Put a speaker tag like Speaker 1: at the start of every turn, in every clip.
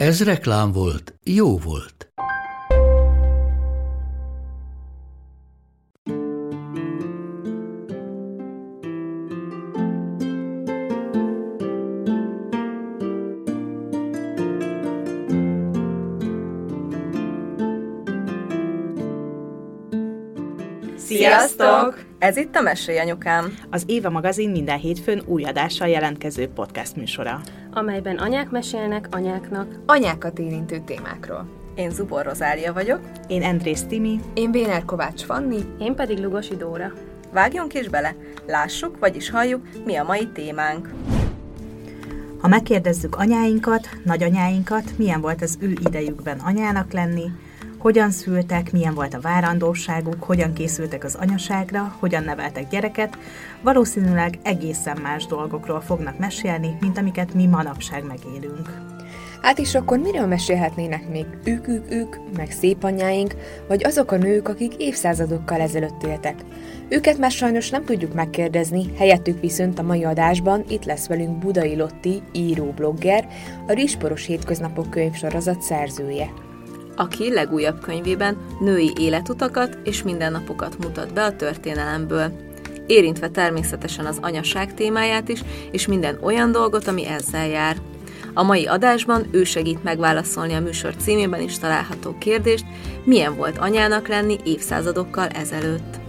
Speaker 1: Ez reklám volt, jó volt.
Speaker 2: Sziasztok! Ez itt a Mesélj Anyukám.
Speaker 3: Az Éva magazin minden hétfőn új adással jelentkező podcast műsora.
Speaker 4: Amelyben anyák mesélnek anyáknak.
Speaker 2: Anyákat érintő témákról. Én Zubor Rozália vagyok.
Speaker 3: Én Andrész Timi.
Speaker 2: Én Béner Kovács Fanni.
Speaker 4: Én pedig Lugosi Dóra.
Speaker 2: Vágjunk is bele. Lássuk, vagyis halljuk, mi a mai témánk.
Speaker 3: Ha megkérdezzük anyáinkat, nagyanyáinkat, milyen volt az ő idejükben anyának lenni, hogyan szültek, milyen volt a várandóságuk, hogyan készültek az anyaságra, hogyan neveltek gyereket, valószínűleg egészen más dolgokról fognak mesélni, mint amiket mi manapság megélünk.
Speaker 5: Hát és akkor miről mesélhetnének még ők, ők, ők, meg szép anyáink, vagy azok a nők, akik évszázadokkal ezelőtt éltek? Őket már sajnos nem tudjuk megkérdezni, helyettük viszont a mai adásban itt lesz velünk Budai Lotti, író-blogger, a Risporos Hétköznapok könyvsorozat szerzője
Speaker 2: aki legújabb könyvében női életutakat és mindennapokat mutat be a történelemből, érintve természetesen az anyaság témáját is, és minden olyan dolgot, ami ezzel jár. A mai adásban ő segít megválaszolni a műsor címében is található kérdést, milyen volt anyának lenni évszázadokkal ezelőtt.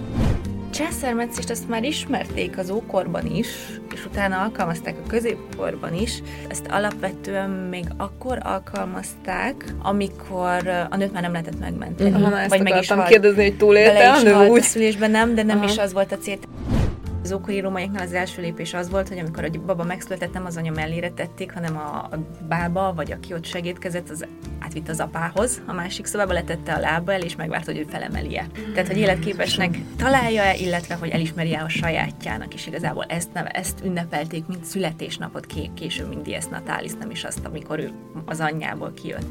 Speaker 6: Császármetszést azt már ismerték az ókorban is, és utána alkalmazták a középkorban is. Ezt alapvetően még akkor alkalmazták, amikor a nőt már nem lehetett megmenteni.
Speaker 2: Uh-huh, vagy meg is halt. kérdezni, hogy túlélte
Speaker 6: a nő úgy? A szülésben nem, de nem uh-huh. is az volt a cél. Az ókori rómaiaknál az első lépés az volt, hogy amikor a baba megszületett, nem az anya mellére tették, hanem a, a bába, vagy aki ott segítkezett, az átvitt az apához, a másik szobába letette a lába el, és megvárt, hogy ő felemeli-e. Tehát, hogy életképesnek találja-e, illetve, hogy elismeri-e a sajátjának, és igazából ezt, neve, ezt ünnepelték, mint születésnapot később, mint Dies Natalis, nem is azt, amikor ő az anyjából kijött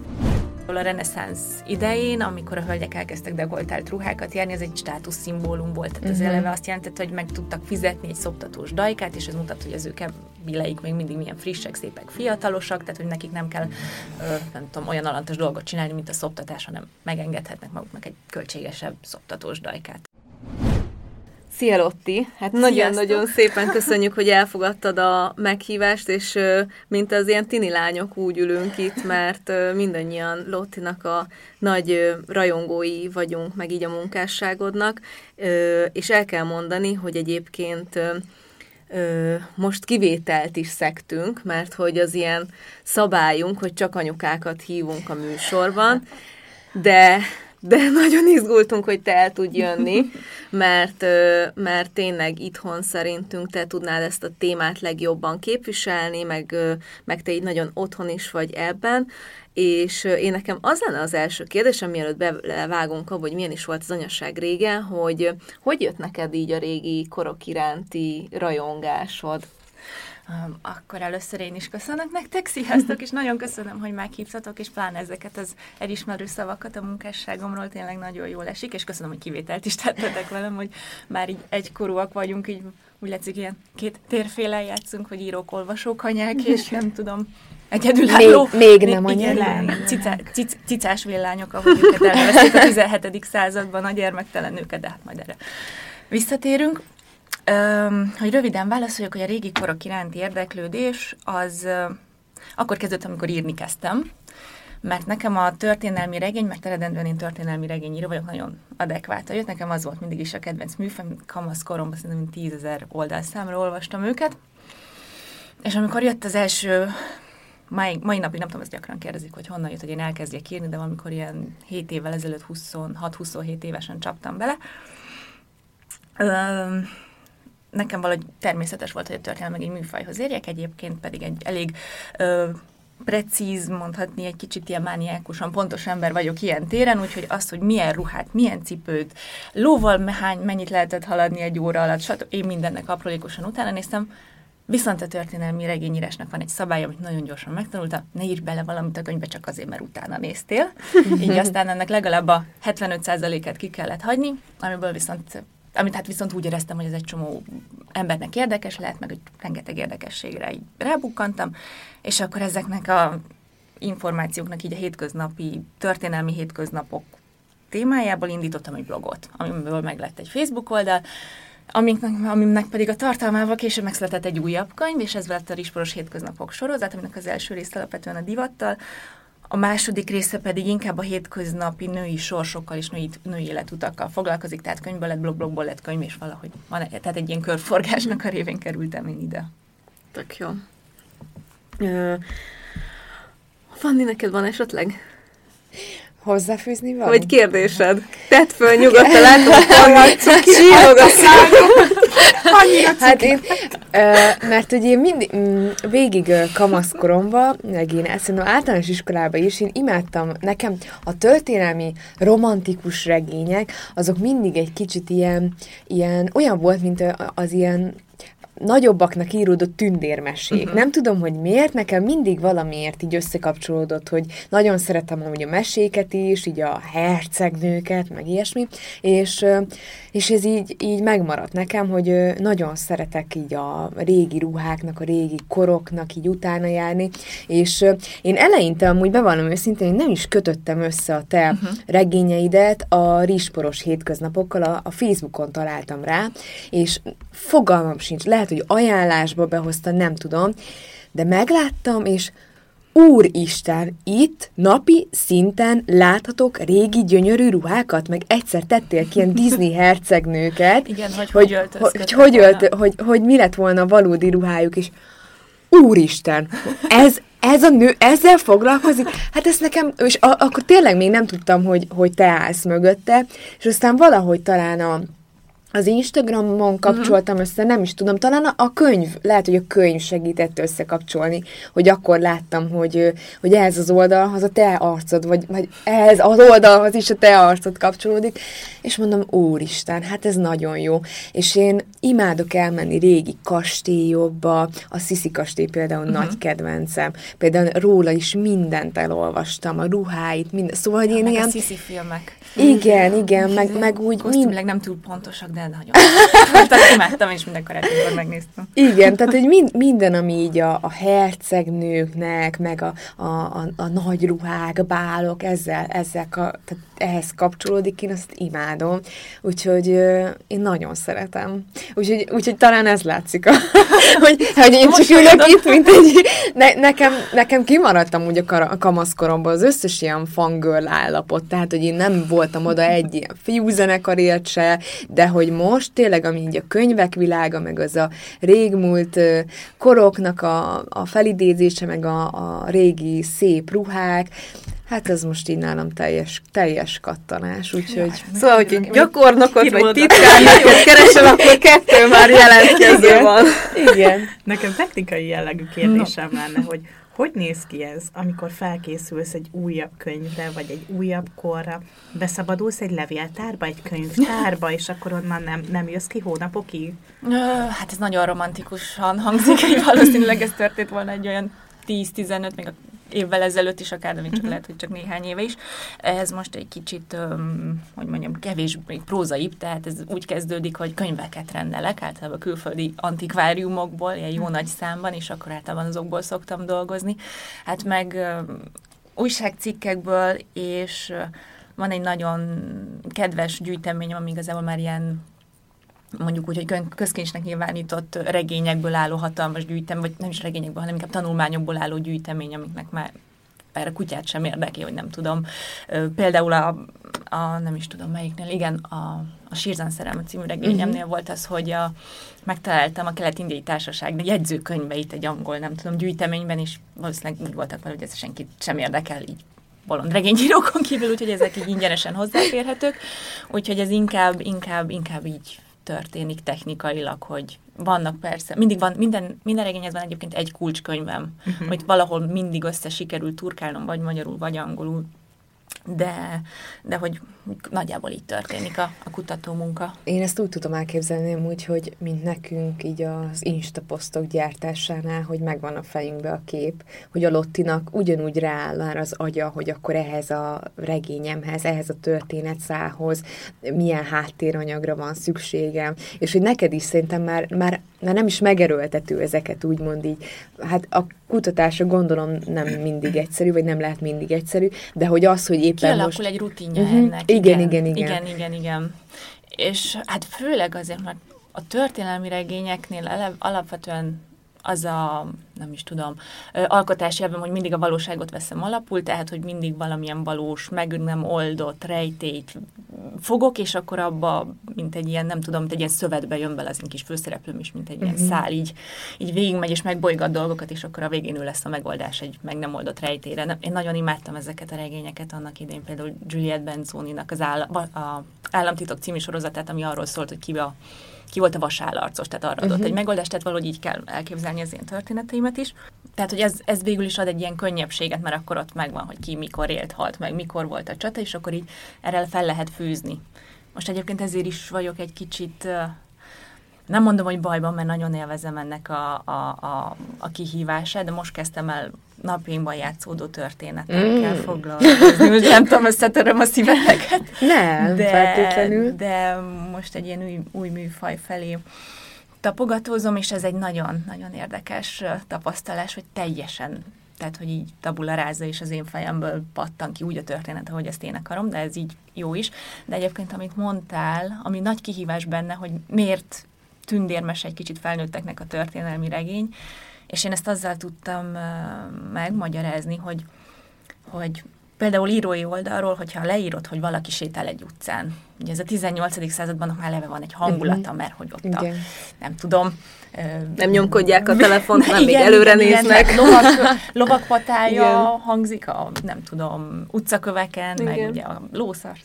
Speaker 6: a reneszánsz idején, amikor a hölgyek elkezdtek dekoltált ruhákat járni, ez egy státuszszimbólum volt. Tehát uh-huh. az eleve azt jelentette, hogy meg tudtak fizetni egy szoptatós dajkát, és ez mutat, hogy az ő bileik még mindig milyen frissek, szépek, fiatalosak, tehát hogy nekik nem kell, nem tudom, olyan alantos dolgot csinálni, mint a szoptatás, hanem megengedhetnek maguknak egy költségesebb szoptatós dajkát.
Speaker 2: Szia Lotti! Hát nagyon-nagyon szépen köszönjük, hogy elfogadtad a meghívást, és mint az ilyen tini lányok úgy ülünk itt, mert mindannyian Lottinak a nagy rajongói vagyunk, meg így a munkásságodnak, és el kell mondani, hogy egyébként most kivételt is szektünk, mert hogy az ilyen szabályunk, hogy csak anyukákat hívunk a műsorban, de de nagyon izgultunk, hogy te el tudj jönni, mert, mert tényleg itthon szerintünk te tudnád ezt a témát legjobban képviselni, meg, meg te így nagyon otthon is vagy ebben, és én nekem az lenne az első kérdésem, mielőtt bevágunk abba, hogy milyen is volt az anyasság régen, hogy hogy jött neked így a régi korok iránti rajongásod?
Speaker 6: Akkor először én is köszönök nektek, sziasztok, és nagyon köszönöm, hogy meghívtatok, és pláne ezeket az elismerő szavakat a munkásságomról tényleg nagyon jól esik, és köszönöm, hogy kivételt is tettetek velem, hogy már így egykorúak vagyunk, így úgy látszik, ilyen két térfélen játszunk, hogy írók, olvasók, anyák, és nem tudom, egyedülálló.
Speaker 5: Még, még nem annyira.
Speaker 6: Cica, cic, cicás villányok, ahogy őket elnevezték a 17. században, a gyermektelen nőket, de hát majd erre visszatérünk. Hogy röviden válaszoljak, hogy a régi korok iránti érdeklődés az akkor kezdődött, amikor írni kezdtem, mert nekem a történelmi regény, mert eredendően én történelmi regényíró vagyok, nagyon adekvát jött, nekem az volt mindig is a kedvenc műfaj, kamasz koromban szerintem tízezer oldalszámra olvastam őket, és amikor jött az első mai, mai napig nem tudom, ezt gyakran kérdezik, hogy honnan jött, hogy én elkezdjek írni, de valamikor ilyen 7 évvel ezelőtt 26-27 évesen csaptam bele. Öm, nekem valahogy természetes volt, hogy a történelem meg egy műfajhoz érjek, egyébként pedig egy elég ö, precíz, mondhatni egy kicsit ilyen mániákusan pontos ember vagyok ilyen téren, úgyhogy azt, hogy milyen ruhát, milyen cipőt, lóval hány, mennyit lehetett haladni egy óra alatt, stb. Én mindennek aprólékosan utána néztem, Viszont a történelmi regényírásnak van egy szabály, amit nagyon gyorsan megtanulta, ne írj bele valamit a könyvbe csak azért, mert utána néztél. Így aztán ennek legalább a 75%-et ki kellett hagyni, amiből viszont amit hát viszont úgy éreztem, hogy ez egy csomó embernek érdekes lehet, meg hogy rengeteg érdekességre így rábukkantam, és akkor ezeknek a információknak így a hétköznapi, történelmi hétköznapok témájából indítottam egy blogot, amiből meg lett egy Facebook oldal, amiknek, aminek pedig a tartalmával később megszületett egy újabb könyv, és ez lett a Risporos Hétköznapok sorozat, aminek az első rész alapvetően a divattal, a második része pedig inkább a hétköznapi női sorsokkal és női, női életutakkal foglalkozik, tehát könyvből lett blog, blogból lett könyv, és valahogy van, tehát egy ilyen körforgásnak a révén kerültem én ide.
Speaker 2: Tök jó. Uh, Fanni, neked van esetleg?
Speaker 5: Hozzáfűzni van?
Speaker 2: Vagy kérdésed? Tedd föl nyugodtan, látom, hogy csillog a
Speaker 5: Hát én, mert ugye én mindig, mm, végig kamaszkoromban, meg én szerintem általános iskolában is, én imádtam, nekem a történelmi romantikus regények, azok mindig egy kicsit ilyen, ilyen olyan volt, mint az ilyen nagyobbaknak íródott tündérmesék. Uh-huh. Nem tudom, hogy miért, nekem mindig valamiért így összekapcsolódott, hogy nagyon szeretem amúgy a meséket is, így a hercegnőket, meg ilyesmi, és, és ez így, így megmaradt nekem, hogy nagyon szeretek így a régi ruháknak, a régi koroknak így utána járni, és én eleinte amúgy bevallom őszintén, hogy nem is kötöttem össze a te uh-huh. regényeidet a rizsporos hétköznapokkal, a, a Facebookon találtam rá, és fogalmam sincs, lehet, hogy ajánlásba behozta, nem tudom, de megláttam, és Úristen, itt napi szinten láthatok régi gyönyörű ruhákat, meg egyszer tettél ki ilyen Disney hercegnőket.
Speaker 6: Igen, hogy hogy, hogy,
Speaker 5: hogy, hogy, ölt, hogy, hogy mi lett volna a valódi ruhájuk, és Úristen, ez, ez a nő ezzel foglalkozik? Hát ezt nekem, és a, akkor tényleg még nem tudtam, hogy, hogy te állsz mögötte, és aztán valahogy talán a, az Instagramon mhm. kapcsoltam uh-huh. össze, nem is tudom, talán a, a könyv, lehet, hogy a könyv segített összekapcsolni, hogy akkor láttam, hogy, hogy ehhez az oldalhoz a te arcod, vagy, vagy ehhez az oldalhoz is a te arcod kapcsolódik, és mondom, úristen, hát ez nagyon jó. És én imádok elmenni régi kastélyokba, a Sziszi kastély például uh-huh. nagy kedvencem, például róla is mindent elolvastam, a ruháit, minden, szóval, hogy én
Speaker 6: meg
Speaker 5: ilyen...
Speaker 6: a Sziszi filmek.
Speaker 5: Igen, igen, meg, meg úgy...
Speaker 6: Kosztümleg nem túl pontosak, de nagyon. tehát imádtam, és minden karácsonykor megnéztem.
Speaker 5: Igen, tehát hogy mind, minden, ami így a, a hercegnőknek, meg a, a, a, a nagy ruhák, a bálok, ezzel, ezzel tehát ehhez kapcsolódik, én azt imádom. Úgyhogy én nagyon szeretem. Úgyhogy, úgyhogy talán ez látszik, a, hogy, hogy én csak ülök itt, mint egy... Ne, nekem, nekem kimaradtam úgy a, kar, a kamaszkoromban az összes ilyen fangirl állapot, tehát, hogy én nem voltam oda egy ilyen fiúzenekarért se, de hogy most tényleg, ami így a könyvek világa, meg az a régmúlt koroknak a, a felidézése, meg a, a régi szép ruhák, Hát ez most így nálam teljes, teljes kattanás, úgyhogy...
Speaker 2: Szóval, hogy gyakornokot vagy titkárnokot keresel, akkor kettő már jelentkező van.
Speaker 5: Igen.
Speaker 3: Nekem technikai jellegű kérdésem no. lenne, hogy hogy néz ki ez, amikor felkészülsz egy újabb könyvre, vagy egy újabb korra? Beszabadulsz egy levéltárba, egy könyvtárba, és akkor onnan nem, nem jössz ki hónapokig?
Speaker 6: Hát ez nagyon romantikusan hangzik, hogy valószínűleg ez történt volna egy olyan 10-15, még a évvel ezelőtt is akár, de még csak uh-huh. lehet, hogy csak néhány éve is. Ez most egy kicsit, hogy mondjam, kevésbé prózaibb, tehát ez úgy kezdődik, hogy könyveket rendelek, általában külföldi antikváriumokból, ilyen jó uh-huh. nagy számban, és akkor általában azokból szoktam dolgozni. Hát meg újságcikkekből, és van egy nagyon kedves gyűjteményem, ami igazából már ilyen mondjuk úgy, hogy közkincsnek nyilvánított regényekből álló hatalmas gyűjtem, vagy nem is regényekből, hanem inkább tanulmányokból álló gyűjtemény, amiknek már erre kutyát sem érdekli, hogy nem tudom. Például a, a nem is tudom melyiknél, igen, a, a Sírzán szerelme című regényemnél uh-huh. volt az, hogy a, megtaláltam a kelet-indiai társaság jegyzőkönyveit egy angol, nem tudom, gyűjteményben, és valószínűleg úgy voltak vele, hogy ez senkit sem érdekel, így bolond regényírókon kívül, úgyhogy ezek így ingyenesen hozzáférhetők, úgyhogy ez inkább, inkább, inkább így történik technikailag, hogy vannak persze, mindig van, minden, minden regényhez van egyébként egy kulcskönyvem, uh-huh. hogy valahol mindig össze sikerül turkálnom, vagy magyarul, vagy angolul, de, de hogy nagyjából így történik a, a kutató munka.
Speaker 5: Én ezt úgy tudom elképzelni úgy, hogy mint nekünk így az Insta posztok gyártásánál, hogy megvan a fejünkbe a kép, hogy a Lottinak ugyanúgy rááll az agya, hogy akkor ehhez a regényemhez, ehhez a történetszához milyen háttéranyagra van szükségem, és hogy neked is szerintem már, már, már nem is megerőltető ezeket úgymond így. Hát a kutatása gondolom nem mindig egyszerű, vagy nem lehet mindig egyszerű, de hogy az, hogy éppen
Speaker 6: Kialakul
Speaker 5: most...
Speaker 6: egy rutinja uh-huh. ennek.
Speaker 5: Igen, igen, igen,
Speaker 6: igen. Igen, igen, igen. És hát főleg azért, mert a történelmi regényeknél alapvetően az a, nem is tudom, alkotási elvem, hogy mindig a valóságot veszem alapul, tehát, hogy mindig valamilyen valós, meg nem oldott rejtélyt fogok, és akkor abba, mint egy ilyen, nem tudom, mint egy ilyen szövetbe jön bele az én kis főszereplőm is, mint egy ilyen mhm. szál, így, így végigmegy, és megbolygat dolgokat, és akkor a végén ő lesz a megoldás egy meg nem oldott rejtére. Én nagyon imádtam ezeket a regényeket annak idén, például Juliette Benzoni-nak az áll, a Államtitok című sorozatát, ami arról szólt, hogy ki a ki volt a vasállarcos, tehát arra adott uh-huh. egy megoldást, tehát valahogy így kell elképzelni az én történeteimet is. Tehát, hogy ez, ez végül is ad egy ilyen könnyebbséget, mert akkor ott megvan, hogy ki mikor élt, halt meg, mikor volt a csata, és akkor így erre fel lehet fűzni. Most egyébként ezért is vagyok egy kicsit nem mondom, hogy bajban, mert nagyon élvezem ennek a, a, a, a kihívását, de most kezdtem el napjainkban játszódó történetekkel mm. foglalkozni. Most nem tudom, összetöröm a szíveteket.
Speaker 5: Nem, de, feltétlenül.
Speaker 6: De most egy ilyen új, új műfaj felé tapogatózom, és ez egy nagyon-nagyon érdekes tapasztalás, hogy teljesen tehát, hogy így tabula ráza, és az én fejemből pattan ki úgy a történet, ahogy ezt én akarom, de ez így jó is. De egyébként, amit mondtál, ami nagy kihívás benne, hogy miért tündérmes egy kicsit felnőtteknek a történelmi regény, és én ezt azzal tudtam megmagyarázni, hogy, hogy például írói oldalról, hogyha leírod, hogy valaki sétál egy utcán, ugye ez a 18. században már leve van egy hangulata, mhm. mert hogy ott a, nem tudom,
Speaker 2: nem nyomkodják a telefont, nem még előre igen, néznek.
Speaker 6: Lovak, lovakpatája igen. hangzik a, nem tudom, utcaköveken, igen. meg ugye a lószar,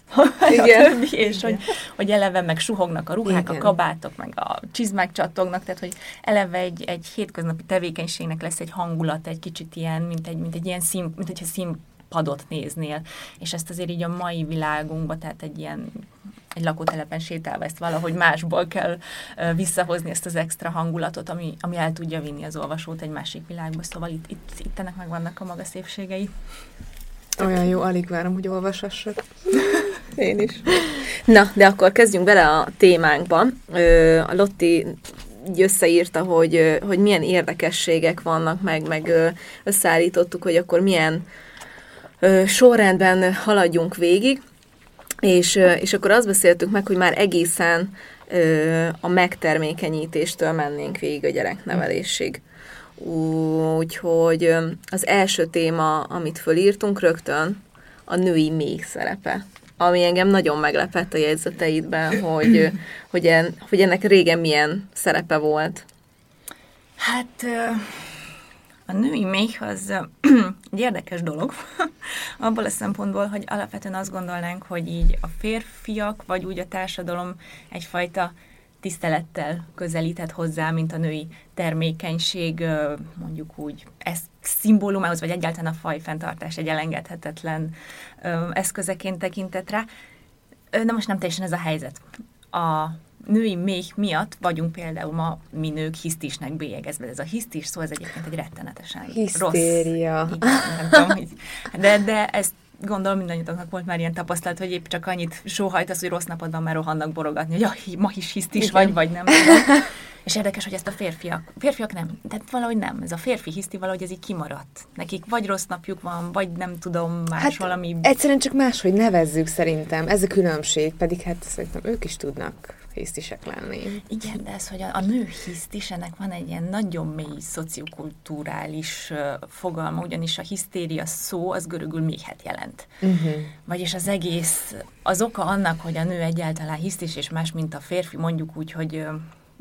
Speaker 6: igen. és hogy, hogy eleve meg suhognak a ruhák, igen. a kabátok, meg a csizmák csattognak, tehát hogy eleve egy, egy hétköznapi tevékenységnek lesz egy hangulat, egy kicsit ilyen, mint egy, mint egy ilyen szín, mint hogyha szín padot néznél, és ezt azért így a mai világunkban, tehát egy ilyen egy lakótelepen sétálva ezt valahogy másból kell visszahozni ezt az extra hangulatot, ami, ami el tudja vinni az olvasót egy másik világba. Szóval itt, itt, itt ennek meg vannak a maga szépségei.
Speaker 5: Olyan jó, alig várom, hogy olvasassak.
Speaker 2: Én is. Na, de akkor kezdjünk bele a témánkba. A Lotti összeírta, hogy, hogy milyen érdekességek vannak, meg, meg összeállítottuk, hogy akkor milyen sorrendben haladjunk végig. És, és akkor azt beszéltük meg, hogy már egészen a megtermékenyítéstől mennénk végig a gyereknevelésig. Úgyhogy az első téma, amit fölírtunk rögtön, a női még szerepe. Ami engem nagyon meglepett a jegyzeteidben, hogy, hogy, en, hogy ennek régen milyen szerepe volt.
Speaker 6: Hát a női méh az egy érdekes dolog, abból a szempontból, hogy alapvetően azt gondolnánk, hogy így a férfiak, vagy úgy a társadalom egyfajta tisztelettel közelíthet hozzá, mint a női termékenység, mondjuk úgy, ez szimbólumához, vagy egyáltalán a fajfenntartás egy elengedhetetlen eszközeként tekintett rá. De most nem teljesen ez a helyzet. A női méh miatt vagyunk például ma mi nők hisztisnek bélyegezve. Ez a hisztis szó, ez egyébként egy rettenetesen
Speaker 5: Hisztéria.
Speaker 6: rossz. Igen, tudom, de, de ezt gondolom mindannyiunknak volt már ilyen tapasztalat, hogy épp csak annyit sóhajtasz, hogy rossz napod van, már rohannak borogatni, hogy ja, ma is hisztis vagy, vagy nem. És érdekes, hogy ezt a férfiak, férfiak nem, tehát valahogy nem, ez a férfi hiszti valahogy ez így kimaradt. Nekik vagy rossz napjuk van, vagy nem tudom, más hát valami...
Speaker 5: Egyszerűen csak máshogy nevezzük szerintem, ez a különbség, pedig hát szerintem ők is tudnak hisztisek lenni.
Speaker 6: Igen, de ez, hogy a, a nő hisztis, ennek van egy ilyen nagyon mély szociokulturális uh, fogalma, ugyanis a hisztéria szó az görögül méhet jelent. Uh-huh. Vagyis az egész, az oka annak, hogy a nő egyáltalán hisztis és más, mint a férfi, mondjuk úgy, hogy uh,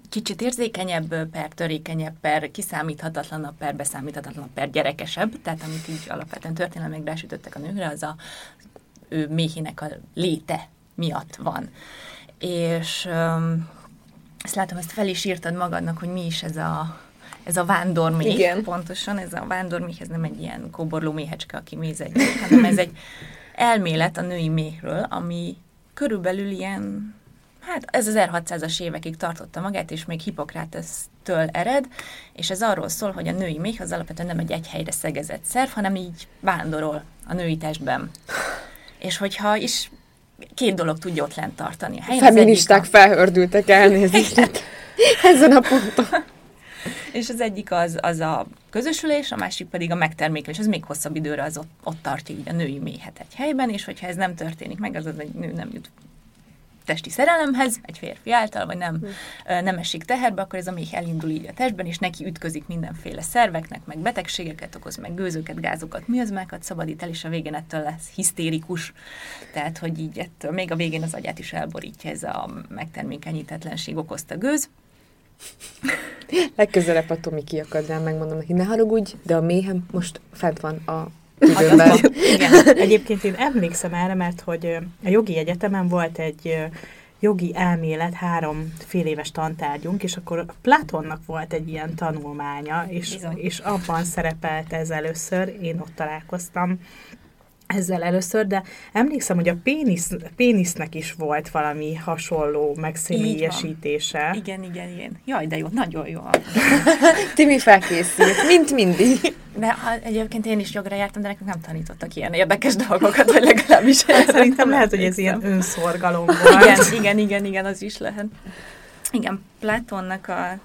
Speaker 6: kicsit érzékenyebb, per törékenyebb, per kiszámíthatatlanabb, per beszámíthatatlanabb, per gyerekesebb, tehát amit így alapvetően történelmek rásütöttek a nőre, az a ő méhének a léte miatt van és ezt látom, ezt fel is írtad magadnak, hogy mi is ez a, ez a vándorméh.
Speaker 2: Igen.
Speaker 6: Pontosan, ez a vándorméh, ez nem egy ilyen kóborló méhecske, aki méz egy, hanem ez egy elmélet a női méhről, ami körülbelül ilyen, hát ez 1600-as évekig tartotta magát, és még Hippokrates-től ered, és ez arról szól, hogy a női méh az alapvetően nem egy egy helyre szegezett szerv, hanem így vándorol a női testben. És hogyha is két dolog tudja ott lent tartani. A helyen
Speaker 5: Feministák
Speaker 6: a-
Speaker 5: felhördültek elnézést. Ezen a ponton.
Speaker 6: És az egyik az, az a közösülés, a másik pedig a megtermékelés. Ez még hosszabb időre az ott, ott tartja így a női méhet egy helyben, és hogyha ez nem történik meg, az az egy nő nem jut testi szerelemhez, egy férfi által, vagy nem, ö, nem esik teherbe, akkor ez a méh elindul így a testben, és neki ütközik mindenféle szerveknek, meg betegségeket okoz, meg gőzöket, gázokat, miazmákat szabadít el, és a végén ettől lesz hisztérikus. Tehát, hogy így ettől még a végén az agyát is elborítja ez a megtermékenyítetlenség okozta gőz.
Speaker 5: Legközelebb a Tomi kiakad rám, megmondom neki, ne haragudj, de a méhem most fent van a tüdőmben.
Speaker 6: Igen.
Speaker 3: Egyébként én emlékszem erre, mert hogy a jogi egyetemen volt egy jogi elmélet, három fél éves tantárgyunk, és akkor Platonnak volt egy ilyen tanulmánya, és,
Speaker 6: Bizony.
Speaker 3: és abban szerepelt ez először, én ott találkoztam ezzel először, de emlékszem, hogy a pénisz, pénisznek is volt valami hasonló megszemélyesítése.
Speaker 6: Igen, igen, igen. Jaj, de jó, nagyon jó.
Speaker 5: Timi felkészült, mint mindig.
Speaker 6: De egyébként én is jogra jártam, de nekünk nem tanítottak ilyen érdekes dolgokat, vagy legalábbis
Speaker 3: Szerintem
Speaker 6: nem
Speaker 3: lehet, hogy ez ilyen önszorgalom volt.
Speaker 6: Igen, igen, igen, igen, az is lehet. Igen, Platonnak a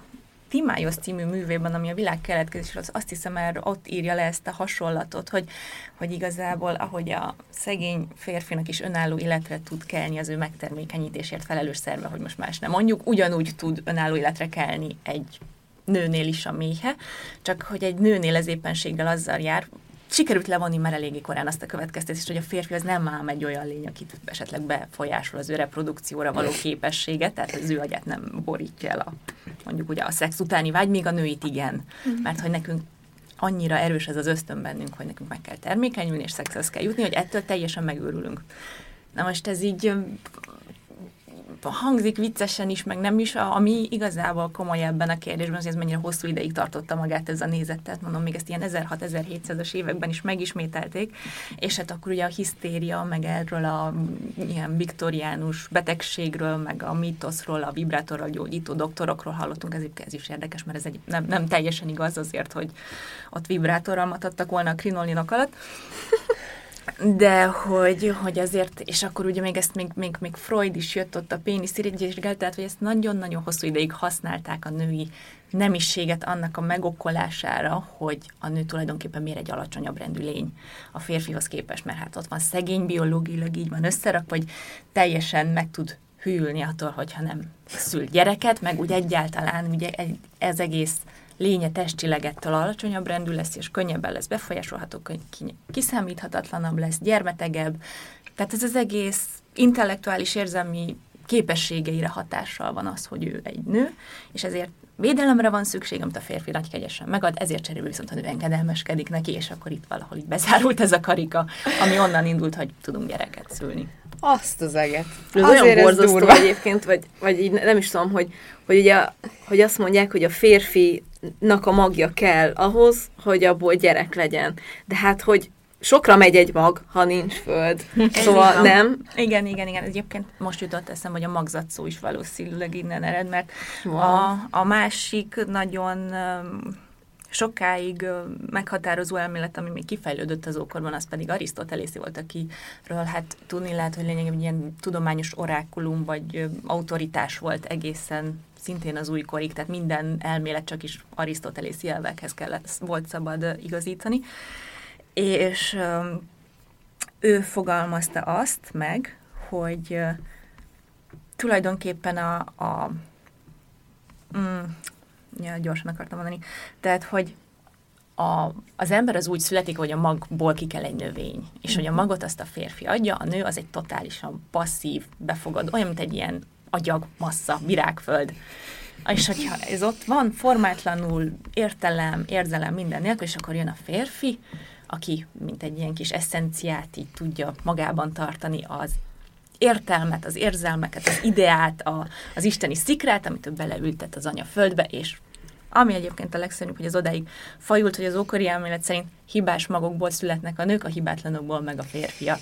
Speaker 6: Timályos című művében, ami a világ keletkezésről, az azt hiszem, erről ott írja le ezt a hasonlatot, hogy, hogy igazából, ahogy a szegény férfinak is önálló életre tud kelni az ő megtermékenyítésért felelős szerve, hogy most más nem mondjuk, ugyanúgy tud önálló életre kelni egy nőnél is a méhe, csak hogy egy nőnél ez éppenséggel azzal jár, sikerült levonni már eléggé korán azt a következtetést, hogy a férfi az nem ám egy olyan lény, akit esetleg befolyásol az ő reprodukcióra való képessége, tehát az ő agyát nem borítja el a, mondjuk ugye a szex utáni vágy, még a nőit igen. Mert hogy nekünk annyira erős ez az ösztön bennünk, hogy nekünk meg kell termékenyülni, és szexhez kell jutni, hogy ettől teljesen megőrülünk. Na most ez így hangzik viccesen is, meg nem is, ami igazából komoly ebben a kérdésben, az, hogy ez mennyire hosszú ideig tartotta magát ez a nézet, tehát mondom, még ezt ilyen 1600-1700-as években is megismételték, és hát akkor ugye a hisztéria, meg erről a ilyen viktoriánus betegségről, meg a mítoszról, a vibrátorral gyógyító doktorokról hallottunk, ez, ez is érdekes, mert ez egy, nem, nem teljesen igaz azért, hogy ott vibrátorral matadtak volna a krinolinok alatt, de hogy, hogy azért, és akkor ugye még ezt még, még, még Freud is jött ott a pénisz irigyésgel, tehát hogy ezt nagyon-nagyon hosszú ideig használták a női nemiséget annak a megokolására, hogy a nő tulajdonképpen miért egy alacsonyabb rendű lény a férfihoz képest, mert hát ott van szegény biológilag így van összerak, vagy teljesen meg tud hűlni attól, hogyha nem szül gyereket, meg úgy egyáltalán ugye ez egész lénye testileg ettől alacsonyabb rendű lesz, és könnyebben lesz befolyásolható, kiszámíthatatlanabb lesz, gyermetegebb. Tehát ez az egész intellektuális érzelmi képességeire hatással van az, hogy ő egy nő, és ezért védelemre van szükség, amit a férfi nagy kegyesen megad, ezért cserébe viszont a nő engedelmeskedik neki, és akkor itt valahol így bezárult ez a karika, ami onnan indult, hogy tudunk gyereket szülni.
Speaker 5: Azt az eget.
Speaker 2: Ez
Speaker 5: Azért
Speaker 2: olyan
Speaker 5: ez
Speaker 2: borzasztó
Speaker 5: durva.
Speaker 2: egyébként, vagy, vagy így nem is tudom, hogy, hogy ugye, hogy azt mondják, hogy a férfinak a magja kell ahhoz, hogy abból gyerek legyen. De hát, hogy sokra megy egy mag, ha nincs föld.
Speaker 6: Ez
Speaker 2: Szóval
Speaker 6: van.
Speaker 2: nem.
Speaker 6: Igen, igen, igen. Egyébként most jutott eszem, hogy a magzat szó is valószínűleg innen ered, mert
Speaker 2: Wow.
Speaker 6: a, a másik nagyon sokáig meghatározó elmélet, ami még kifejlődött az ókorban, az pedig Arisztotelészi volt, akiről hát tudni lehet, hogy lényegében ilyen tudományos orákulum vagy autoritás volt egészen szintén az újkorig, tehát minden elmélet csak is Arisztotelészi elvekhez kellett, volt szabad igazítani. És ő fogalmazta azt meg, hogy tulajdonképpen a, a mm, ja, gyorsan akartam mondani, tehát, hogy a, az ember az úgy születik, hogy a magból ki kell egy növény, és hogy a magot azt a férfi adja, a nő az egy totálisan passzív, befogad, olyan, mint egy ilyen agyag, massza, virágföld. És hogyha ez ott van, formátlanul, értelem, érzelem minden nélkül, és akkor jön a férfi, aki, mint egy ilyen kis eszenciát így tudja magában tartani az értelmet, az érzelmeket, az ideát, a, az isteni szikrát, amit ő beleültet az anya földbe, és ami egyébként a legszörnyűbb, hogy az odáig fajult, hogy az ókori elmélet szerint hibás magokból születnek a nők, a hibátlanokból meg a férfiak.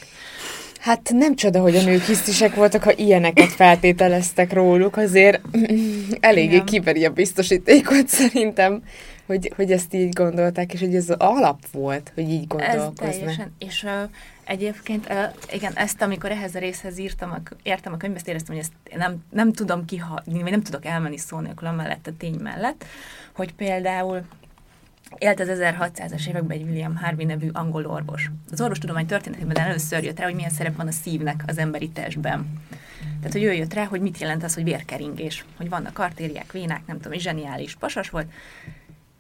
Speaker 5: Hát nem csoda, hogy a nők hisztisek voltak, ha ilyeneket feltételeztek róluk, azért eléggé Igen. kiveri a biztosítékot szerintem, hogy, hogy ezt így gondolták, és hogy ez alap volt, hogy így gondolkoznak. Ez teljesen,
Speaker 6: és uh, egyébként, igen, ezt amikor ehhez a részhez írtam, a, értem a könyvet, éreztem, hogy ezt nem, nem tudom kihagyni, vagy nem tudok elmenni szó nélkül mellett a tény mellett, hogy például Élt az 1600-as években egy William Harvey nevű angol orvos. Az orvostudomány történetében először jött rá, hogy milyen szerep van a szívnek az emberi testben. Tehát, hogy ő jött rá, hogy mit jelent az, hogy vérkeringés, hogy vannak artériák, vénák, nem tudom, és zseniális pasas volt,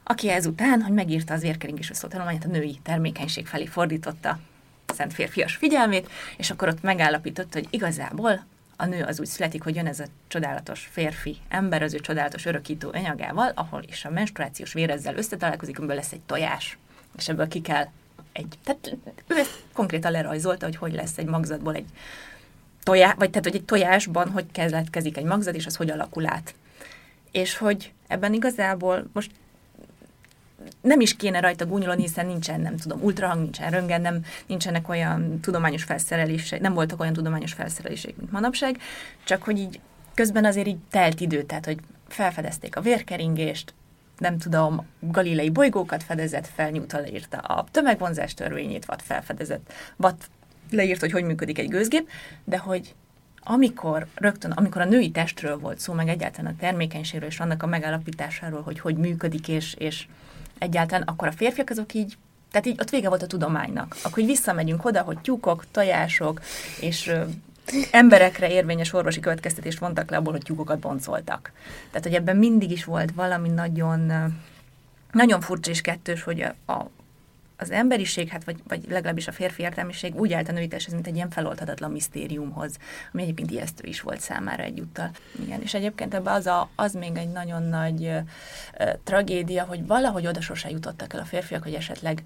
Speaker 6: aki ezután, hogy megírta az vérkeringésről szólt tanulmányát, a női termékenység felé fordította szent férfias figyelmét, és akkor ott megállapította, hogy igazából a nő az úgy születik, hogy jön ez a csodálatos férfi ember az ő csodálatos örökítő anyagával, ahol is a menstruációs vér ezzel összetalálkozik, amiből lesz egy tojás, és ebből ki kell egy, tehát ő ezt konkrétan lerajzolta, hogy hogy lesz egy magzatból egy tojás, vagy tehát, hogy egy tojásban hogy keletkezik egy magzat, és az hogy alakul át. És hogy ebben igazából most nem is kéne rajta gúnyolni, hiszen nincsen, nem tudom, ultrahang, nincsen röngen, nem, nincsenek olyan tudományos felszerelések, nem voltak olyan tudományos felszerelések, mint manapság, csak hogy így közben azért így telt idő, tehát hogy felfedezték a vérkeringést, nem tudom, galilei bolygókat fedezett fel, Newton leírta a tömegvonzás törvényét, vagy felfedezett, vagy leírt, hogy hogy működik egy gőzgép, de hogy amikor rögtön, amikor a női testről volt szó, meg egyáltalán a termékenységről és annak a megállapításáról, hogy hogy működik, és, és egyáltalán, akkor a férfiak azok így tehát így ott vége volt a tudománynak. Akkor így visszamegyünk oda, hogy tyúkok, tojások, és emberekre érvényes orvosi következtetést vontak le abból, hogy tyúkokat boncoltak. Tehát, hogy ebben mindig is volt valami nagyon, nagyon furcsa és kettős, hogy a, az emberiség, hát vagy, vagy legalábbis a férfi értelmiség úgy állt a női testhez, mint egy ilyen feloldhatatlan misztériumhoz, ami egyébként ijesztő is volt számára egyúttal. Igen, és egyébként ebben az, a, az még egy nagyon nagy ö, ö, tragédia, hogy valahogy oda sose jutottak el a férfiak, hogy esetleg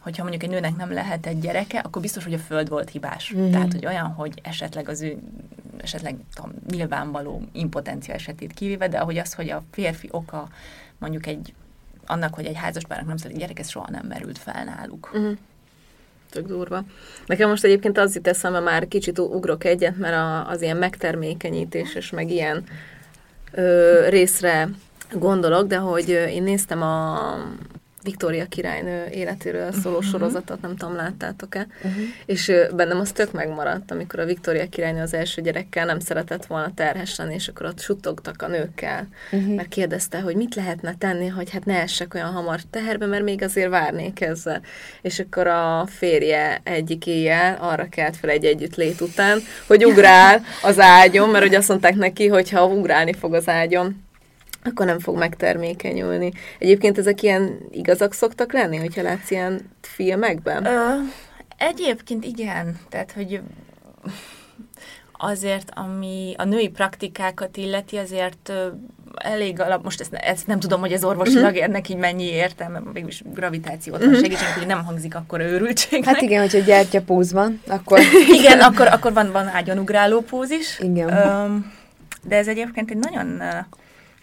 Speaker 6: hogyha mondjuk egy nőnek nem lehet egy gyereke, akkor biztos, hogy a föld volt hibás. Mm-hmm. Tehát, hogy olyan, hogy esetleg az ő esetleg tudom, nyilvánvaló impotencia esetét kivéve, de ahogy az, hogy a férfi oka mondjuk egy annak, hogy egy házaspárnak nem születik gyerek, ez soha nem merült fel náluk. Uh-huh.
Speaker 2: Tök durva. Nekem most egyébként az jut eszembe, már kicsit ugrok egyet, mert a, az ilyen megtermékenyítés és meg ilyen ö, részre gondolok, de hogy én néztem a Viktória királynő életéről szóló uh-huh. sorozatot, nem tudom, láttátok-e? Uh-huh. És bennem az tök megmaradt, amikor a Viktória királynő az első gyerekkel nem szeretett volna terhes lenni, és akkor ott suttogtak a nőkkel, uh-huh. mert kérdezte, hogy mit lehetne tenni, hogy hát ne essek olyan hamar teherbe, mert még azért várnék ezzel. És akkor a férje egyik éjjel arra kelt fel egy együtt lét után, hogy ugrál az ágyon, mert hogy azt mondták neki, hogy ha ugrálni fog az ágyon, akkor nem fog megtermékenyülni. Egyébként ezek ilyen igazak szoktak lenni, hogyha látsz ilyen filmekben? Ö,
Speaker 6: egyébként igen. Tehát, hogy azért, ami a női praktikákat illeti, azért elég alap, most ezt, ezt nem tudom, hogy ez orvosilag uh-huh. ennek így mennyi értelme, mégis gravitációt uh-huh. segítség, hogy nem hangzik akkor őrültség.
Speaker 5: Hát igen, hogyha gyertyapóz van, akkor...
Speaker 6: igen, akkor, akkor van, van ágyonugráló póz is. Igen. Um, de ez egyébként egy nagyon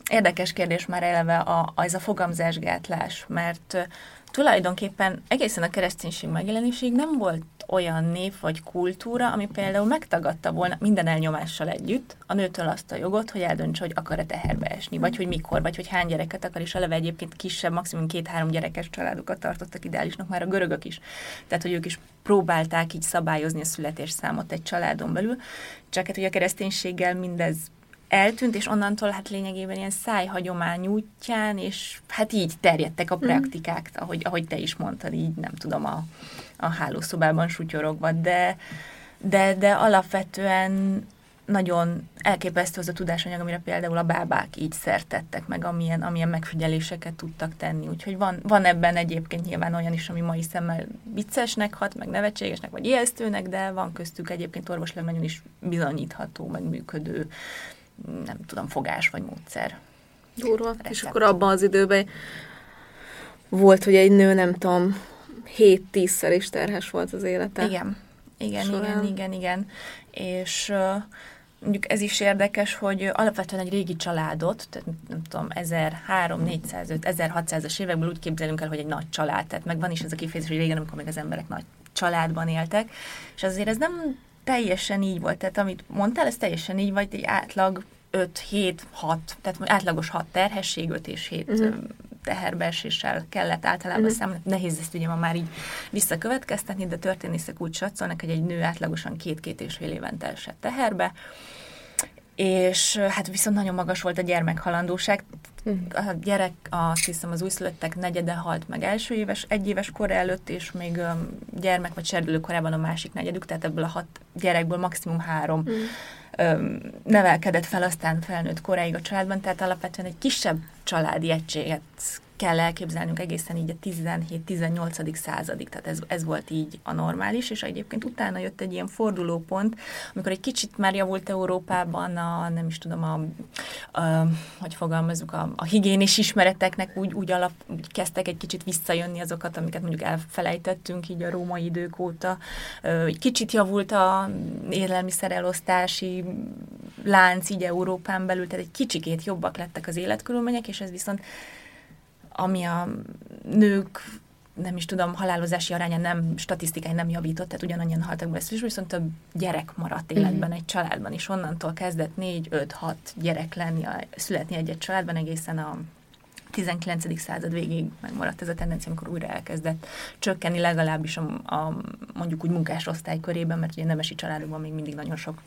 Speaker 6: Érdekes kérdés már eleve a, az a fogamzásgátlás, mert tulajdonképpen egészen a kereszténység megjelenésig nem volt olyan név vagy kultúra, ami például megtagadta volna minden elnyomással együtt a nőtől azt a jogot, hogy eldöntse, hogy akar-e teherbe esni, vagy hogy mikor, vagy hogy hány gyereket akar, és eleve egyébként kisebb, maximum két-három gyerekes családokat tartottak ideálisnak már a görögök is. Tehát, hogy ők is próbálták így szabályozni a születésszámot egy családon belül, csak hát, hogy a kereszténységgel mindez eltűnt, és onnantól hát lényegében ilyen szájhagyomány útján, és hát így terjedtek a mhm. praktikák, ahogy, ahogy te is mondtad, így nem tudom, a, a hálószobában sutyorogva, de, de, de alapvetően nagyon elképesztő az a tudásanyag, amire például a bábák így szertettek, meg amilyen, amilyen megfigyeléseket tudtak tenni. Úgyhogy van, van ebben egyébként nyilván olyan is, ami mai szemmel viccesnek hat, meg nevetségesnek, vagy ijesztőnek, de van köztük egyébként orvosleg nagyon is bizonyítható, meg működő nem tudom, fogás vagy módszer.
Speaker 2: Durva. És akkor abban az időben volt, hogy egy nő, nem tudom, 7-10-szer is terhes volt az élete.
Speaker 6: Igen. Igen,
Speaker 2: során.
Speaker 6: igen, igen, igen. És uh, mondjuk ez is érdekes, hogy alapvetően egy régi családot, tehát nem tudom, 1300, 400, 1600-as évekből úgy képzelünk el, hogy egy nagy család, tehát meg van is ez a kifejezés, hogy régen, amikor még az emberek nagy családban éltek, és azért ez nem teljesen így volt, tehát amit mondtál, ez teljesen így vagy, egy átlag 5, 7, 6, tehát átlagos 6 terhesség, 5 és 7 uh-huh. teherbeeséssel kellett általában uh-huh. számolni. Nehéz ezt ugye ma már így visszakövetkeztetni, de történészek úgy satszolnak, hogy egy nő átlagosan két-két és fél évente esett teherbe, és hát viszont nagyon magas volt a gyermekhalandóság. A gyerek, azt hiszem, az újszülöttek negyede halt meg első éves, egy éves kor előtt, és még gyermek vagy serdülő korában a másik negyedük, tehát ebből a hat gyerekből maximum három mm. nevelkedett fel, aztán felnőtt koráig a családban, tehát alapvetően egy kisebb családi egységet kell elképzelnünk egészen így a 17-18. századig, tehát ez, ez volt így a normális, és egyébként utána jött egy ilyen fordulópont, amikor egy kicsit már javult Európában a, nem is tudom, a, a hogy fogalmazunk, a, a higiénis ismereteknek úgy, úgy, alap, úgy kezdtek egy kicsit visszajönni azokat, amiket mondjuk elfelejtettünk így a római idők óta. Egy kicsit javult a élelmiszerelosztási lánc így Európán belül, tehát egy kicsikét jobbak lettek az életkörülmények, és ez viszont ami a nők nem is tudom, halálozási aránya nem, statisztikai nem javított, tehát ugyanannyian haltak be, viszont több gyerek maradt életben mm. egy családban, és onnantól kezdett 4-5-6 gyerek lenni, a, születni egy-egy családban egészen a 19. század végéig megmaradt ez a tendencia, amikor újra elkezdett csökkenni legalábbis a, a mondjuk úgy munkásosztály körében, mert ugye nemesi családokban még mindig nagyon sok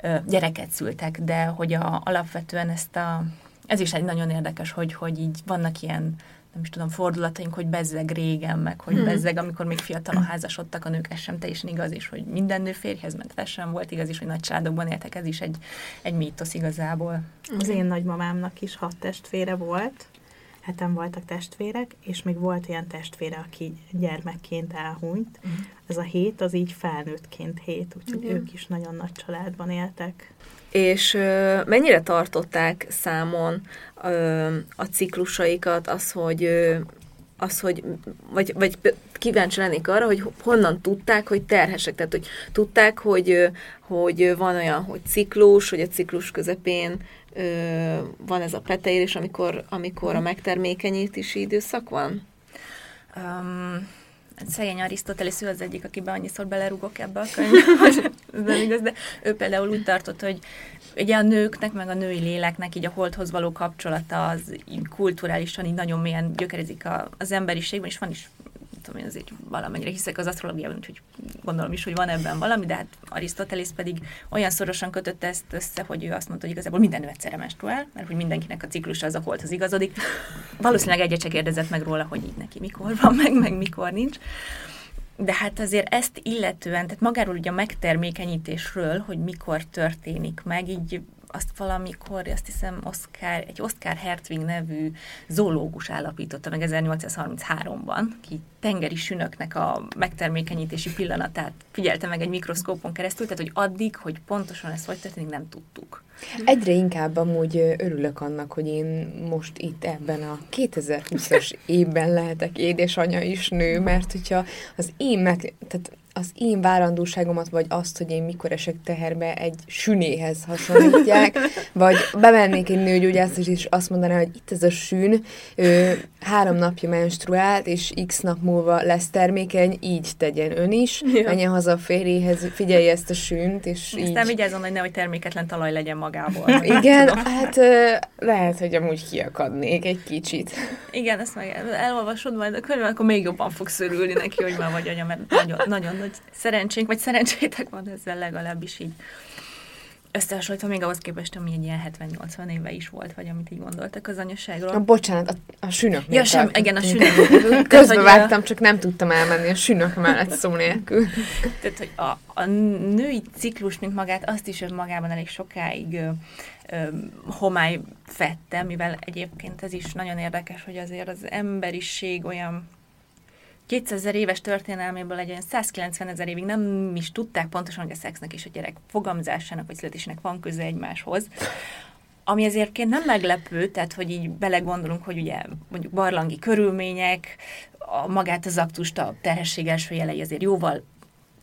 Speaker 6: ö, gyereket szültek, de hogy a, alapvetően ezt a ez is egy nagyon érdekes, hogy, hogy így vannak ilyen nem is tudom, fordulataink, hogy bezzeg régen, meg hogy hmm. bezzeg, amikor még fiatalon házasodtak a nők, ez sem teljesen igaz, és hogy minden nő férjhez ment, ez sem volt igaz, és hogy nagy családokban éltek, ez is egy, egy mítosz igazából.
Speaker 3: Az én nagymamámnak is hat testvére volt, heten voltak testvérek, és még volt olyan testvére, aki gyermekként elhunyt. Uh-huh. Ez a hét, az így felnőttként hét, úgyhogy uh-huh. ők is nagyon nagy családban éltek.
Speaker 2: És mennyire tartották számon a ciklusaikat, az, hogy az, hogy, vagy, vagy kíváncsi lennék arra, hogy honnan tudták, hogy terhesek, tehát hogy tudták, hogy, hogy van olyan, hogy ciklus, hogy a ciklus közepén van ez a peteérés, amikor, amikor a megtermékenyítési időszak van?
Speaker 6: Um, szegény Arisztotelész, ő az egyik, akiben annyiszor belerugok ebbe a könyvbe, nem igaz, de ő például úgy tartott, hogy ugye a nőknek, meg a női léleknek így a holdhoz való kapcsolata az így kulturálisan így nagyon mélyen gyökerezik a, az emberiségben, és van is tudom én azért valamennyire hiszek az asztrológiában, úgyhogy gondolom is, hogy van ebben valami, de hát Arisztotelész pedig olyan szorosan kötötte ezt össze, hogy ő azt mondta, hogy igazából minden nő egyszerre menstruál, mert hogy mindenkinek a ciklusa az a holdhoz igazodik. Valószínűleg egyet se kérdezett meg róla, hogy így neki mikor van, meg, meg mikor nincs. De hát azért ezt illetően, tehát magáról ugye a megtermékenyítésről, hogy mikor történik meg, így azt valamikor, azt hiszem, Oscar, egy Oscar Hertwig nevű zoológus állapította meg 1833-ban, ki tengeri sünöknek a megtermékenyítési pillanatát figyelte meg egy mikroszkópon keresztül, tehát hogy addig, hogy pontosan ez hogy történik, nem tudtuk.
Speaker 5: Egyre inkább amúgy örülök annak, hogy én most itt ebben a 2020-as évben lehetek édesanya is nő, mert hogyha az én meg, tehát az én várandóságomat, vagy azt, hogy én mikor esek teherbe, egy sünéhez hasonlítják, vagy bemennék egy nőgyógyászhoz, és azt mondaná, hogy itt ez a sűn, ő három napja menstruált, és x nap múlva lesz termékeny, így tegyen ön is, ja. menjen haza a férjéhez, figyelje ezt a sűnt, és
Speaker 6: Aztán
Speaker 5: így...
Speaker 6: Aztán vigyázzon, hogy nehogy terméketlen talaj legyen magából.
Speaker 5: Igen, hát lehet, hogy amúgy kiakadnék egy kicsit.
Speaker 6: Igen, ezt meg elolvasod majd a könyvben, akkor még jobban fogsz örülni neki, hogy már vagy anya, mert nagyon, nagyon nagy szerencsénk, vagy szerencsétek van ezzel legalábbis így összehasonlítva még ahhoz képest, ami egy ilyen 70-80 éve is volt, vagy amit így gondoltak az anyaságról.
Speaker 5: A bocsánat, a, a sünök.
Speaker 6: Ja, sem, igen, a sünök.
Speaker 5: Közben vágtam, csak nem tudtam elmenni a sünök mellett szó nélkül.
Speaker 6: Tehát, hogy a, a női ciklus, mint magát, azt is önmagában elég sokáig ö, ö, homály fette, mivel egyébként ez is nagyon érdekes, hogy azért az emberiség olyan 200 ezer éves történelméből egy olyan 190 ezer évig nem is tudták pontosan, hogy a szexnek és a gyerek fogamzásának vagy születésének van köze egymáshoz. Ami ezért nem meglepő, tehát hogy így belegondolunk, hogy ugye mondjuk barlangi körülmények, a magát az aktust, a terhesség első jelei azért jóval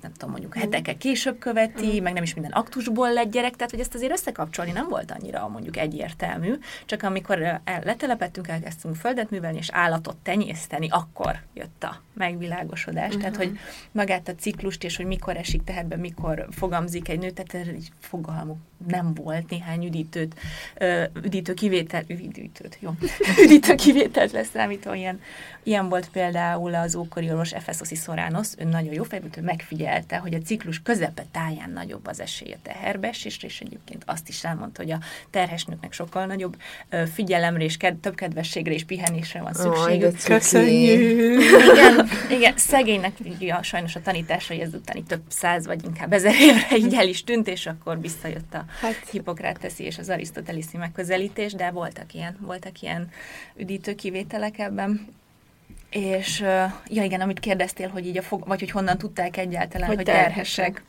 Speaker 6: nem tudom, mondjuk hetekkel később követi, meg nem is minden aktusból lett gyerek, tehát hogy ezt azért összekapcsolni nem volt annyira mondjuk egyértelmű, csak amikor el, letelepettünk, elkezdtünk földet művelni, és állatot tenyészteni, akkor jött a megvilágosodás. Uh-huh. Tehát, hogy magát a ciklust, és hogy mikor esik teherbe, mikor fogamzik egy nő, tehát erre így fogalmuk nem volt néhány üdítőt, üdítő kivétel, üdítőt, jó, üdítő kivételt leszámítva, ilyen, ilyen volt például az ókori orvos Efesoszi Sorános, ő nagyon jó fejből, ő megfigyelte, hogy a ciklus közepe táján nagyobb az esély a teherbesésre, és egyébként azt is elmondta, hogy a terhes nőknek sokkal nagyobb figyelemre és ked- több kedvességre és pihenésre van szükségük.
Speaker 5: Oh, Köszönjük!
Speaker 6: Igen, igen, szegénynek ugye, sajnos a tanításai ezután több száz vagy inkább ezer évre így el is tűnt, és akkor visszajött a hát. hipokráteszi és az arisztoteliszi megközelítés, de voltak ilyen, voltak ilyen üdítő kivételek ebben. És ja igen, amit kérdeztél, hogy így a fog, vagy hogy honnan tudták egyáltalán, hogy, hogy terhesek.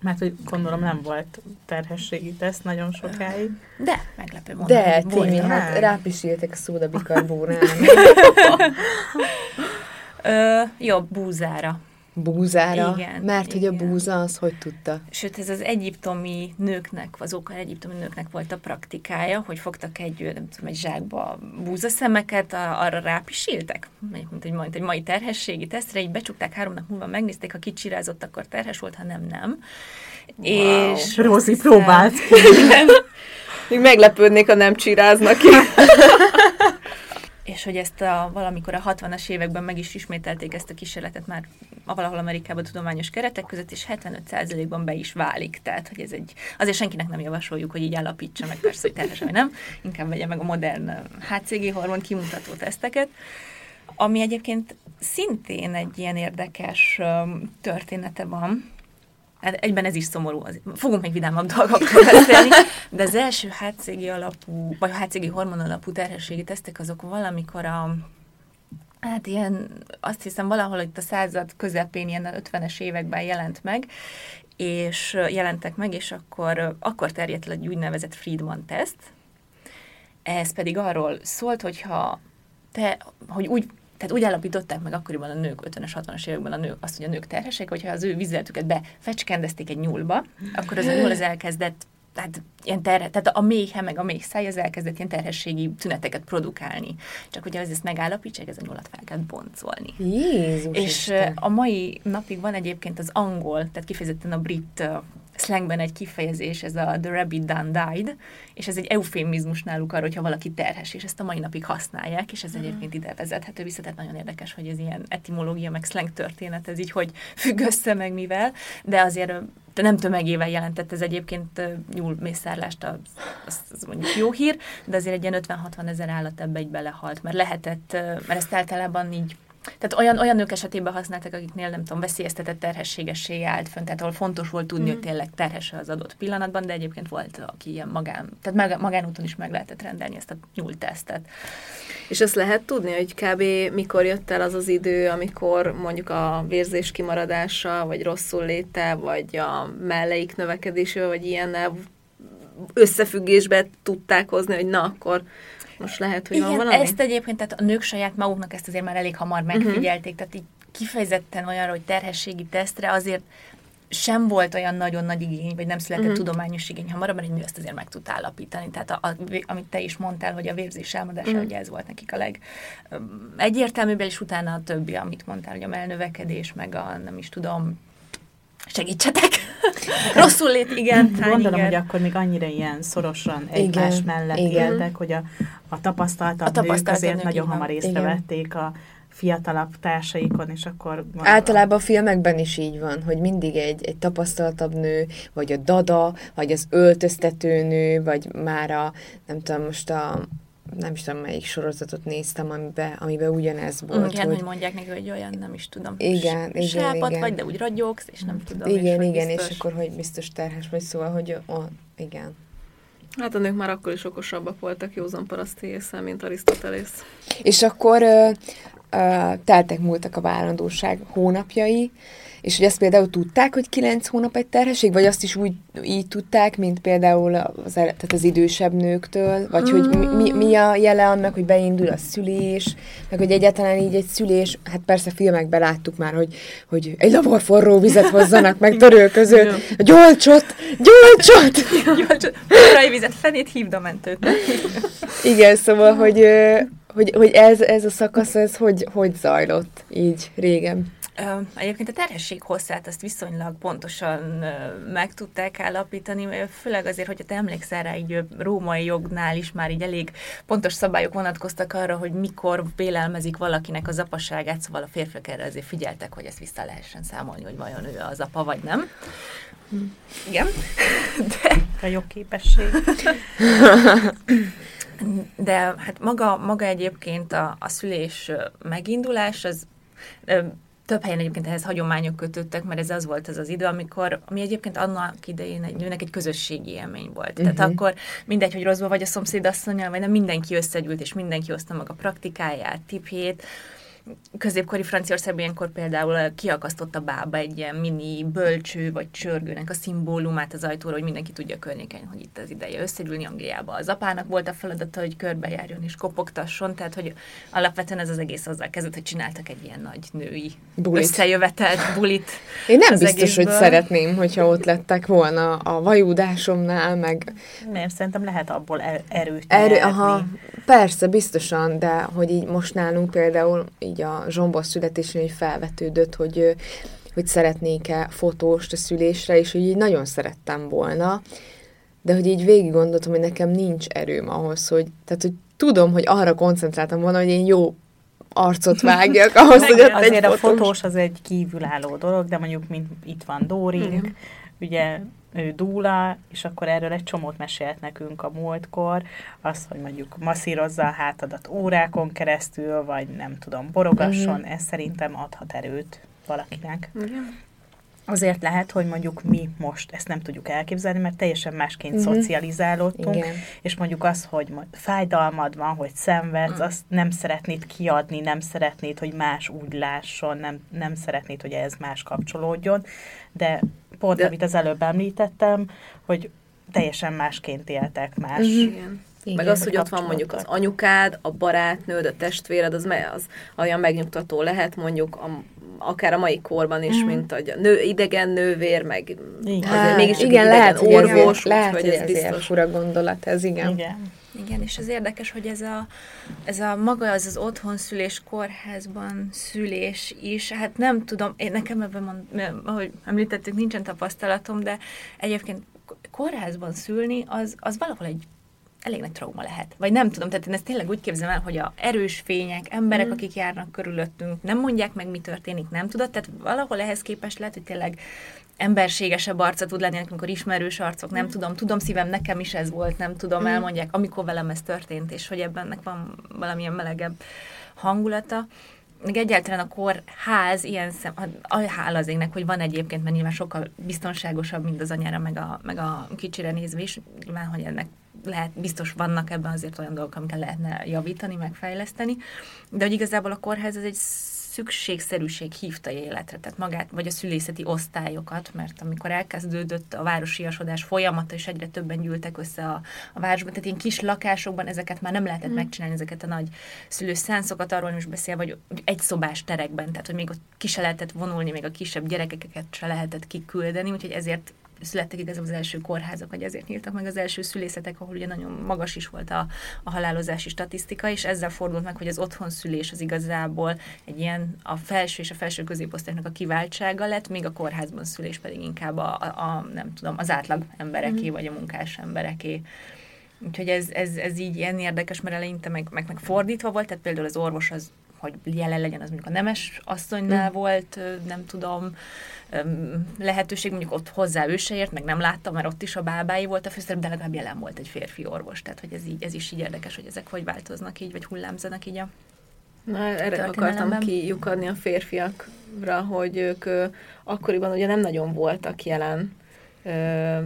Speaker 3: Mert hogy gondolom nem volt terhességi teszt nagyon sokáig.
Speaker 6: De, meglepő mondani.
Speaker 5: De, Timi, hát rápisíltek a szódabikarbónára.
Speaker 6: jó, búzára.
Speaker 5: Búzára? Igen. Mert igen. hogy a búza az hogy tudta?
Speaker 6: Sőt, ez az egyiptomi nőknek, az oka egyiptomi nőknek volt a praktikája, hogy fogtak egy, nem tudom, egy zsákba búzaszemeket, arra rápisíltek, mint egy, mint egy mai terhességi tesztre, így becsukták három nap múlva, megnézték, ha kicsirázott, akkor terhes volt, ha nem, nem.
Speaker 3: Wow. És Rozi próbált ki.
Speaker 2: Még meglepődnék, ha nem csiráznak ki.
Speaker 6: és hogy ezt a, valamikor a 60-as években meg is ismételték ezt a kísérletet már valahol Amerikában tudományos keretek között, és 75%-ban be is válik. Tehát, hogy ez egy, azért senkinek nem javasoljuk, hogy így állapítsa meg persze, hogy terhes, nem, inkább vegye meg a modern HCG hormon kimutató teszteket. Ami egyébként szintén egy ilyen érdekes története van, hát egyben ez is szomorú, fogunk még vidámabb dolgokról beszélni, de az első HCG alapú, vagy HCG hormon alapú terhességi tesztek azok valamikor a Hát ilyen, azt hiszem valahol itt a század közepén, ilyen 50-es években jelent meg, és jelentek meg, és akkor, akkor terjedt le egy úgynevezett Friedman teszt. Ez pedig arról szólt, hogyha te, hogy úgy tehát úgy állapították meg akkoriban a nők, 50-es, 60-as években a nők azt, hogy a nők terhesek, hogyha az ő vizeletüket befecskendezték egy nyúlba, akkor az a nyúl az elkezdett tehát ilyen terhe, tehát a méhe meg a méh száj az elkezdett ilyen terhességi tüneteket produkálni. Csak ugye ez ezt megállapítsák, ez a nyulat fel kell boncolni.
Speaker 5: Jézus
Speaker 6: És Isten. a mai napig van egyébként az angol, tehát kifejezetten a brit slangben egy kifejezés, ez a the rabbit done died, és ez egy eufémizmus náluk arra, hogyha valaki terhes, és ezt a mai napig használják, és ez uh-huh. egyébként ide vezethető vissza, tehát nagyon érdekes, hogy ez ilyen etimológia, meg slang történet, ez így hogy függ össze, meg mivel, de azért de nem tömegével jelentett ez egyébként nyúl mészárlást, az, az, az mondjuk jó hír, de azért egy ilyen 50-60 ezer állat ebbe egy belehalt, mert lehetett, mert ezt általában így tehát olyan, olyan nők esetében használtak, akiknél nem tudom, veszélyeztetett terhességessé állt fönn, tehát ahol fontos volt tudni, mm. hogy tényleg terhes az adott pillanatban, de egyébként volt, aki ilyen magán, tehát magánúton is meg lehetett rendelni ezt a nyúltesztet.
Speaker 2: És ezt lehet tudni, hogy kb. mikor jött el az az idő, amikor mondjuk a vérzés kimaradása, vagy rosszul léte, vagy a melleik növekedésével, vagy ilyennel összefüggésbe tudták hozni, hogy na, akkor most lehet, hogy
Speaker 6: Igen,
Speaker 2: van valami?
Speaker 6: ezt egyébként, tehát a nők saját maguknak ezt azért már elég hamar mhm. megfigyelték, uh-huh. tehát így kifejezetten olyanra, hogy terhességi tesztre azért sem volt olyan nagyon nagy igény, vagy nem született uh-huh. tudományos igény hamarabb, mert egy nő ezt azért meg tud állapítani. Tehát a, a, amit te is mondtál, hogy a vérzés elmondása, uh-huh. hogy ez volt nekik a leg egyértelműbb, és utána a többi, amit mondtál, hogy a melnövekedés, meg a nem is tudom, segítsetek. Rosszul lét, igen.
Speaker 3: Gondolom, igen. hogy akkor még annyira ilyen szorosan egymás igen, mellett igen. éltek, hogy a, a tapasztaltabb a tapasztalt nők azért nők nagyon hamar észrevették a fiatalabb társaikon, és akkor...
Speaker 5: Gondolom. Általában a filmekben is így van, hogy mindig egy, egy tapasztaltabb nő, vagy a dada, vagy az öltöztető nő, vagy már a, nem tudom, most a, nem is tudom, melyik sorozatot néztem, amiben, amiben ugyanez volt.
Speaker 6: Igen, hogy, hogy mondják neki, hogy olyan, nem is tudom.
Speaker 5: Igen, igen,
Speaker 6: sápat
Speaker 5: igen.
Speaker 6: vagy, de úgy ragyogsz, és nem tudom.
Speaker 5: Igen,
Speaker 6: és
Speaker 5: igen, biztos... és akkor, hogy biztos terhes vagy, szóval, hogy ó, igen.
Speaker 2: Hát a nők már akkor is okosabbak voltak józan paraszti észre, mint Arisztotelész.
Speaker 5: És akkor ö, teltek múltak a várandóság hónapjai, és hogy ezt például tudták, hogy kilenc hónap egy terhesség, vagy azt is úgy így tudták, mint például az, tehát az idősebb nőktől, vagy hogy mi, mi, a jele annak, hogy beindul a szülés, meg hogy egyáltalán így egy szülés, hát persze filmekben láttuk már, hogy, hogy egy labor forró vizet hozzanak meg törő között, gyolcsot, gyolcsot!
Speaker 6: gyolcsot, vizet, fenét hívd a mentőt.
Speaker 5: Igen, szóval, hogy, hogy, hogy ez, ez a szakasz, ez hogy, hogy zajlott így régen?
Speaker 6: Egyébként a terhesség hosszát azt viszonylag pontosan meg tudták állapítani, főleg azért, hogyha te emlékszel rá, így római jognál is már így elég pontos szabályok vonatkoztak arra, hogy mikor vélelmezik valakinek az apaságát, szóval a férfiak erre azért figyeltek, hogy ezt vissza lehessen számolni, hogy vajon ő az apa vagy nem. Igen.
Speaker 3: De... A jogképesség.
Speaker 6: De hát maga, maga egyébként a, a szülés megindulás, az több helyen egyébként ehhez hagyományok kötöttek, mert ez az volt az az idő, amikor, ami egyébként annak idején egy nőnek egy közösségi élmény volt. Uh-huh. Tehát akkor mindegy, hogy rosszban vagy a szomszédasszonyal, vagy nem mindenki összegyűlt, és mindenki hozta meg a praktikáját, tipjét, középkori Franciaországban ilyenkor például kiakasztott a bába egy ilyen mini bölcső vagy csörgőnek a szimbólumát az ajtóra, hogy mindenki tudja környéken, hogy itt az ideje összegyűlni Angliába. Az apának volt a feladata, hogy körbejárjon és kopogtasson, tehát hogy alapvetően ez az egész azzal kezdett, hogy csináltak egy ilyen nagy női bulit. összejövetelt bulit.
Speaker 5: Én nem biztos, egészből. hogy szeretném, hogyha ott lettek volna a vajúdásomnál, meg...
Speaker 3: Nem, szerintem lehet abból er- erőt
Speaker 5: Erő, aha, persze, biztosan, de hogy így most nálunk például így így a Zsombor születésén felvetődött, hogy, hogy szeretnék-e fotóst a szülésre, és hogy így nagyon szerettem volna, de hogy így végig gondoltam, hogy nekem nincs erőm ahhoz, hogy, tehát hogy tudom, hogy arra koncentráltam volna, hogy én jó arcot vágjak ahhoz, hogy ott
Speaker 3: Azért egy fotós... a fotós az egy kívülálló dolog, de mondjuk mint itt van Dórink, ugye ő dúla, és akkor erről egy csomót mesélt nekünk a múltkor, az, hogy mondjuk masszírozza a hátadat órákon keresztül, vagy nem tudom, borogasson, uh-huh. ez szerintem adhat erőt valakinek. Uh-huh. Azért lehet, hogy mondjuk mi most ezt nem tudjuk elképzelni, mert teljesen másként uh-huh. szocializálódtunk, Igen. és mondjuk az, hogy fájdalmad van, hogy szenvedsz, uh-huh. azt nem szeretnéd kiadni, nem szeretnéd, hogy más úgy lásson, nem, nem szeretnéd, hogy ez más kapcsolódjon, de pont, De... amit az előbb említettem, hogy teljesen másként éltek más. Uh-huh.
Speaker 2: Igen. Igen, meg az, hogy ott van mondjuk az anyukád, a barátnőd, a testvéred, az, az olyan megnyugtató lehet mondjuk a, akár a mai korban is, mm. mint hogy a nő, idegen nővér, meg
Speaker 5: igen. azért mégis igen, lehet, orvos, hogy lehet, hogy ez, ez biztos. fura gondolat, ez igen.
Speaker 6: igen. Igen, és az érdekes, hogy ez a, ez a maga az az otthon szülés, kórházban szülés is, hát nem tudom, én nekem ebben, mond, ahogy említettük, nincsen tapasztalatom, de egyébként kórházban szülni, az, az valahol egy elég nagy trauma lehet. Vagy nem tudom, tehát én ezt tényleg úgy képzelem el, hogy a erős fények, emberek, mm. akik járnak körülöttünk, nem mondják meg, mi történik, nem tudod, tehát valahol ehhez képest lehet, hogy tényleg emberségesebb arca tud lenni, amikor ismerős arcok, nem mm. tudom, tudom szívem, nekem is ez volt, nem tudom, mm. elmondják, amikor velem ez történt, és hogy ebben van valamilyen melegebb hangulata meg egyáltalán a kórház ilyen szem, a hála az égnek, hogy van egyébként, mert nyilván sokkal biztonságosabb, mint az anyára, meg a, meg a kicsire nézve is, nyilván, hogy ennek lehet, biztos vannak ebben azért olyan dolgok, amiket lehetne javítani, megfejleszteni, de hogy igazából a kórház az egy szükségszerűség hívta életre, tehát magát, vagy a szülészeti osztályokat, mert amikor elkezdődött a városiasodás folyamata, és egyre többen gyűltek össze a, a városban, tehát ilyen kis lakásokban ezeket már nem lehetett mm. megcsinálni, ezeket a nagy szülőszánszokat, arról is beszél, vagy egy szobás terekben, tehát hogy még ott ki se lehetett vonulni, még a kisebb gyerekeket se lehetett kiküldeni, úgyhogy ezért születtek igazából az első kórházak, vagy ezért nyíltak meg az első szülészetek, ahol ugye nagyon magas is volt a, a halálozási statisztika, és ezzel fordult meg, hogy az otthon szülés az igazából egy ilyen a felső és a felső középosztálynak a kiváltsága lett, még a kórházban szülés pedig inkább a, a, a nem tudom, az átlag embereké, mm. vagy a munkás embereké. Úgyhogy ez, ez, ez így ilyen érdekes, mert eleinte meg, meg, meg fordítva volt, tehát például az orvos az hogy jelen legyen, az mondjuk a nemes asszonynál mm. volt, nem tudom, lehetőség, mondjuk ott hozzá ő se ért, meg nem látta, mert ott is a bábái volt a főszerep, de legalább jelen volt egy férfi orvos, tehát hogy ez, így, ez is így érdekes, hogy ezek hogy változnak így, vagy hullámzanak így a
Speaker 2: Na, erre akartam kiukadni a férfiakra, hogy ők ö, akkoriban ugye nem nagyon voltak jelen. Ö,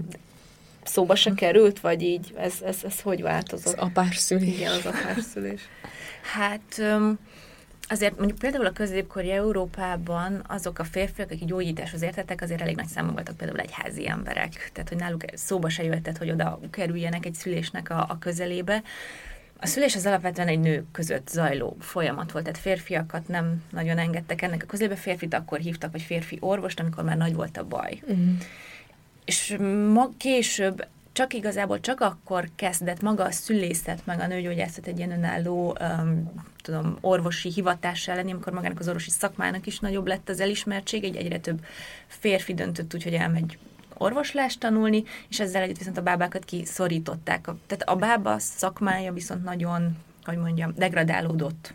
Speaker 2: szóba se került, vagy így, ez, ez, ez hogy változott?
Speaker 5: Az apárszülés.
Speaker 2: Igen, az apárszülés.
Speaker 6: Hát... Um, azért mondjuk például a középkori Európában azok a férfiak, akik gyógyításhoz értettek, azért elég nagy számban voltak például egyházi emberek. Tehát, hogy náluk szóba se jöhetett, hogy oda kerüljenek egy szülésnek a, a közelébe. A szülés az alapvetően egy nők között zajló folyamat volt, tehát férfiakat nem nagyon engedtek ennek a közébe, férfit akkor hívtak, vagy férfi orvost, amikor már nagy volt a baj. Uh-huh. És ma később csak igazából csak akkor kezdett maga a szülészet, meg a nőgyógyászat egy ilyen önálló um, tudom, orvosi hivatással lenni, amikor magának az orvosi szakmának is nagyobb lett az elismertség, egy egyre több férfi döntött úgy, hogy elmegy orvoslást tanulni, és ezzel együtt viszont a bábákat kiszorították. Tehát a bába szakmája viszont nagyon, hogy mondjam, degradálódott.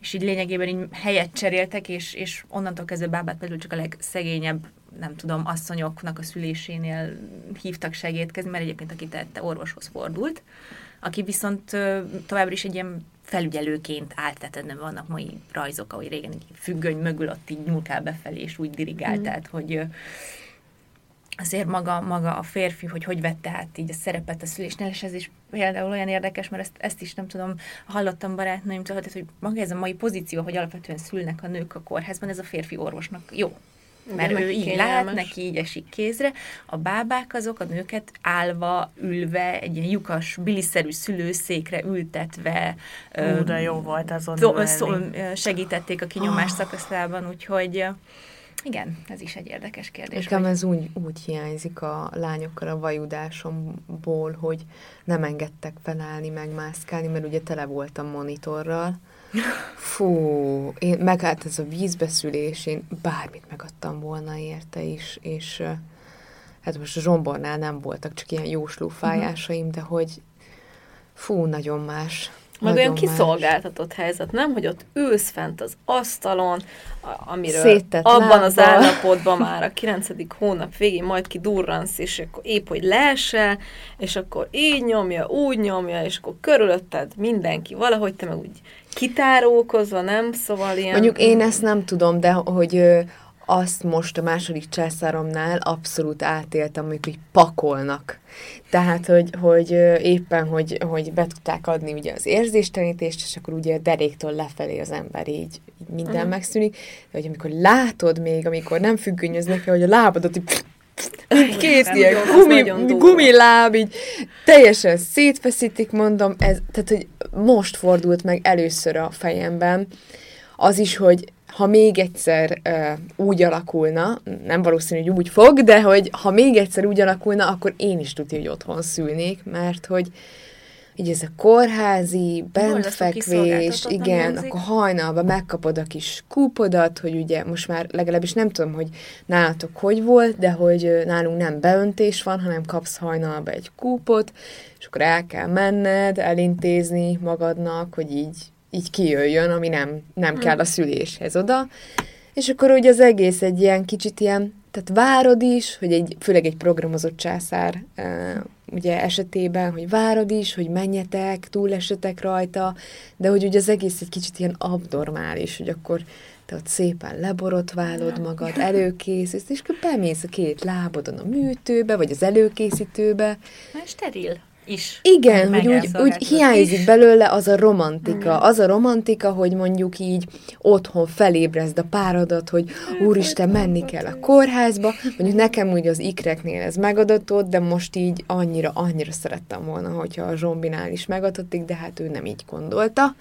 Speaker 6: És így lényegében így helyet cseréltek, és, és onnantól kezdve bábát például csak a legszegényebb nem tudom, asszonyoknak a szülésénél hívtak segítkezni, mert egyébként aki tette, orvoshoz fordult, aki viszont továbbra is egy ilyen felügyelőként állt, tehát nem vannak mai rajzok, ahogy régen egy függöny mögül ott így nyúlkál befelé, és úgy dirigált, mm. tehát hogy azért maga, maga a férfi, hogy hogy vette át így a szerepet a szülésnél, és ez is például olyan érdekes, mert ezt, ezt is nem tudom, hallottam barátnőimtől, hogy maga ez a mai pozíció, hogy alapvetően szülnek a nők a kórházban, ez a férfi orvosnak jó. Mert Igen, ő így kényelmes. lát, neki így esik kézre. A bábák azok a nőket állva, ülve, egy ilyen lyukas, biliszerű szülőszékre ültetve.
Speaker 3: Ú, de jó volt azon
Speaker 6: szó, szó, segítették a kinyomás oh. szakaszában, úgyhogy igen, ez is egy érdekes kérdés.
Speaker 5: Nekem hogy... ez úgy, úgy hiányzik a lányokkal a vajudásomból, hogy nem engedtek felállni, megmászkálni, mert ugye tele voltam monitorral. Fú, én, meg hát ez a vízbeszülés, én bármit megadtam volna érte is, és hát most a zsombornál nem voltak, csak ilyen jósló fájásaim, de hogy fú, nagyon más.
Speaker 2: Meg olyan kiszolgáltatott helyzet, nem? Hogy ott ülsz fent az asztalon, amiről Szétett abban lábbal. az állapotban már a kilencedik hónap végén majd kidurransz, és akkor épp, hogy leesel, és akkor így nyomja, úgy nyomja, és akkor körülötted mindenki valahogy, te meg úgy kitárókozva, nem? Szóval ilyen...
Speaker 5: Mondjuk én ezt nem tudom, de hogy azt most a második császáromnál abszolút átéltem, amikor így pakolnak. Tehát, hogy, hogy éppen, hogy, hogy be tudták adni ugye az érzéstelenítést, és akkor ugye a deréktől lefelé az ember így, így minden uh-huh. megszűnik, de hogy amikor látod még, amikor nem függönyöznek fel, hogy a lábadat így két ilyen gumi, gumiláb, így teljesen szétfeszítik, mondom, ez, tehát, hogy most fordult meg először a fejemben, az is, hogy ha még egyszer uh, úgy alakulna, nem valószínű, hogy úgy fog, de hogy ha még egyszer úgy alakulna, akkor én is tudja, hogy otthon szülnék, mert hogy így ez a kórházi, bentfekvés, igen, akkor hajnalban megkapod a kis kúpodat, hogy ugye most már legalábbis nem tudom, hogy nálatok hogy volt, de hogy nálunk nem beöntés van, hanem kapsz hajnalba egy kúpot, és akkor el kell menned, elintézni magadnak, hogy így így kijöjjön, ami nem, nem kell a szüléshez oda. És akkor ugye az egész egy ilyen kicsit ilyen, tehát várod is, hogy egy, főleg egy programozott császár ugye esetében, hogy várod is, hogy menjetek, túlesetek rajta, de hogy ugye az egész egy kicsit ilyen abnormális, hogy akkor te ott szépen leborotválod magad, előkészítesz, és akkor bemész a két lábodon a műtőbe, vagy az előkészítőbe.
Speaker 6: Már steril is.
Speaker 5: Igen, hogy úgy, úgy hiányzik is. belőle az a romantika. Mm. Az a romantika, hogy mondjuk így otthon felébrezd a páradat, hogy úristen, menni kell a kórházba. Mondjuk nekem úgy az ikreknél ez megadatott, de most így annyira, annyira szerettem volna, hogyha a zsombinál is megadottik, de hát ő nem így gondolta.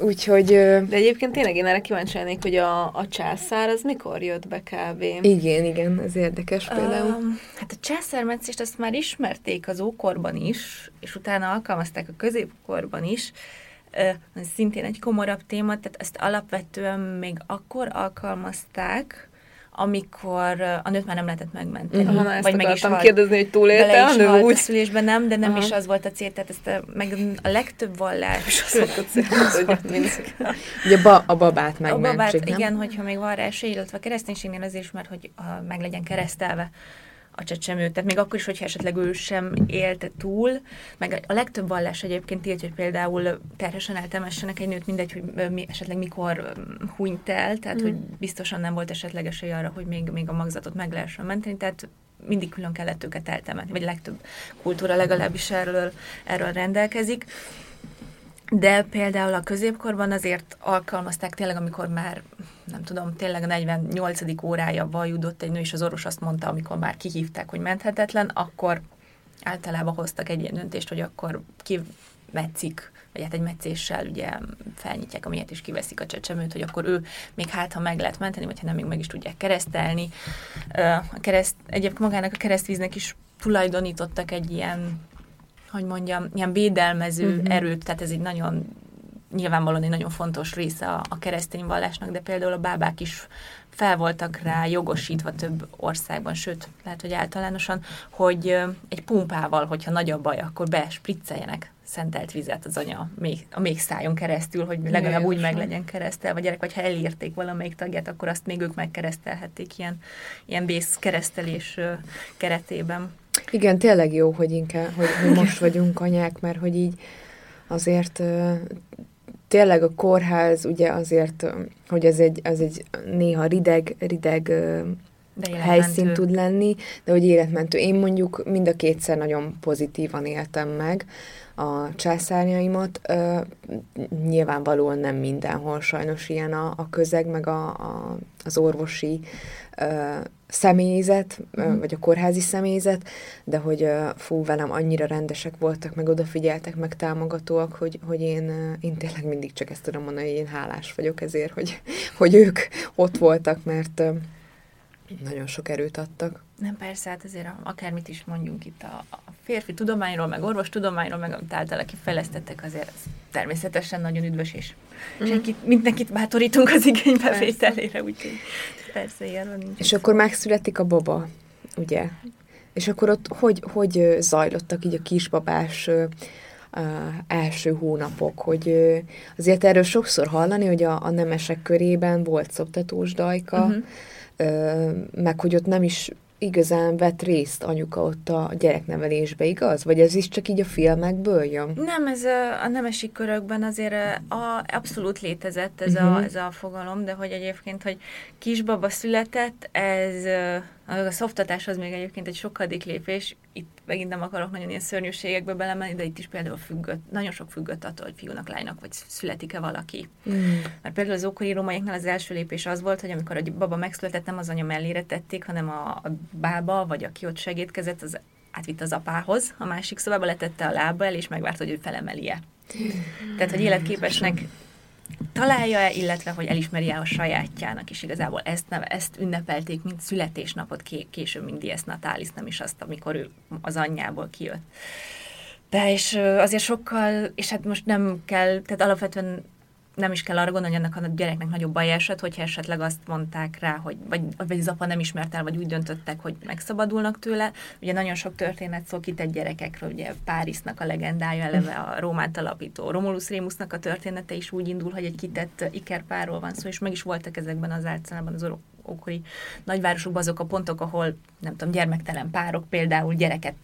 Speaker 5: Úgyhogy... De
Speaker 2: egyébként tényleg én erre kíváncsi lennék, hogy a, a császár az mikor jött be kb.
Speaker 5: Igen, igen, ez érdekes például. Um,
Speaker 6: hát a császármetszést azt már ismerték az ókorban is, és utána alkalmazták a középkorban is. Uh, szintén egy komorabb téma, tehát ezt alapvetően még akkor alkalmazták, amikor a nőt már nem lehetett megmenteni.
Speaker 2: Uh-huh. Aha, vagy meg is halt. kérdezni, hogy túlélte
Speaker 6: a nő úgy? a szülésben nem, de nem uh-huh. is az volt a cél, tehát ezt a, meg a legtöbb vallás.
Speaker 5: Ugye ba, a babát megmentsük, A babát,
Speaker 6: nem? igen, hogyha még van rá esély, illetve a kereszténységnél azért is, mert hogy a, meg legyen keresztelve a csecsemő. Tehát még akkor is, hogyha esetleg ő sem élte túl, meg a legtöbb vallás egyébként tiltja, hogy például terhesen eltemessenek egy nőt, mindegy, hogy mi, esetleg mikor hunyt el, tehát mm. hogy biztosan nem volt esetleg esély arra, hogy még, még a magzatot meg lehessen menteni, tehát mindig külön kellett őket eltemetni, vagy legtöbb kultúra legalábbis erről, erről rendelkezik. de például a középkorban azért alkalmazták tényleg, amikor már, nem tudom, tényleg a 48. órája vajudott egy nő, és az orvos azt mondta, amikor már kihívták, hogy menthetetlen, akkor általában hoztak egy ilyen döntést, hogy akkor kivetszik, vagy hát egy meccéssel ugye felnyitják a miért is kiveszik a csecsemőt, hogy akkor ő még hát, ha meg lehet menteni, vagy ha nem, még meg is tudják keresztelni. A kereszt, egyébként magának a keresztvíznek is tulajdonítottak egy ilyen hogy mondjam, ilyen védelmező uh-huh. erőt, tehát ez egy nagyon nyilvánvalóan egy nagyon fontos része a, a keresztény vallásnak, de például a bábák is fel voltak rá jogosítva több országban, sőt, lehet, hogy általánosan, hogy egy pumpával, hogyha nagy a baj, akkor bespricceljenek szentelt vizet az anya még, a még szájon keresztül, hogy legalább úgy meg legyen keresztel, vagy gyerek, vagy ha elírték valamelyik tagját, akkor azt még ők megkeresztelhették ilyen, ilyen bész keresztelés keretében.
Speaker 5: Igen, tényleg jó, hogy inkább, hogy, hogy most vagyunk anyák, mert hogy így azért tényleg a kórház ugye azért, hogy ez egy, az egy néha rideg, rideg helyszín tud lenni, de hogy életmentő. Én mondjuk mind a kétszer nagyon pozitívan éltem meg a császárjaimat. Nyilvánvalóan nem mindenhol sajnos ilyen a, a közeg, meg a, a, az orvosi személyzet, mm. vagy a kórházi személyzet, de hogy fú, velem annyira rendesek voltak, meg odafigyeltek, meg támogatóak, hogy, hogy én, én tényleg mindig csak ezt tudom mondani, hogy én hálás vagyok ezért, hogy, hogy ők ott voltak, mert nagyon sok erőt adtak.
Speaker 6: Nem, persze, hát azért akármit is mondjunk itt a, a férfi tudományról, meg orvos tudományról, meg amit általában kifejlesztettek, azért ez természetesen nagyon üdvös, és mm. senkit, mindenkit bátorítunk az igénybevételére, úgyhogy persze ilyenről nincs.
Speaker 5: És akkor megszületik a baba, ugye? És akkor ott hogy, hogy zajlottak így a kisbabás uh, első hónapok, hogy azért erről sokszor hallani, hogy a, a nemesek körében volt szoptatós dajka, uh-huh meg hogy ott nem is igazán vett részt anyuka ott a gyereknevelésbe, igaz? Vagy ez is csak így a filmekből jön?
Speaker 6: Nem, ez a, a nemesi körökben azért a, abszolút létezett ez, uh-huh. a, mhm. ez a fogalom, de hogy egyébként, hogy kisbaba született, ez a szoftatás az még egyébként egy sokadik lépés, itt megint nem akarok nagyon ilyen szörnyűségekbe belemenni, de itt is például függött, nagyon sok függött attól, hogy fiúnak, lánynak, vagy születik-e valaki. Mm. Mert például az ókori rómaiaknál az első lépés az volt, hogy amikor a baba megszületett, nem az anya mellére tették, hanem a, a bába, vagy aki ott segítkezett, az átvitt az apához, a másik szobába letette a lába el, és megvárta, hogy ő felemeli-e. Mm. Tehát, hogy életképesnek találja-e, illetve hogy elismeri-e a sajátjának, és igazából ezt, neve, ezt ünnepelték, mint születésnapot, később, mint Dies Natalis, nem is azt, amikor ő az anyjából kijött. De és azért sokkal, és hát most nem kell, tehát alapvetően nem is kell arra gondolni, hogy ennek a gyereknek nagyobb baj esett, hogyha esetleg azt mondták rá, hogy vagy, vagy az apa nem ismert el, vagy úgy döntöttek, hogy megszabadulnak tőle. Ugye nagyon sok történet szól kitett gyerekekről, ugye Párizsnak a legendája, eleve a Rómát alapító Romulus Rémusnak a története is úgy indul, hogy egy kitett ikerpárról van szó, és meg is voltak ezekben az általában az ókori nagyvárosokban azok a pontok, ahol nem tudom, gyermektelen párok például gyereket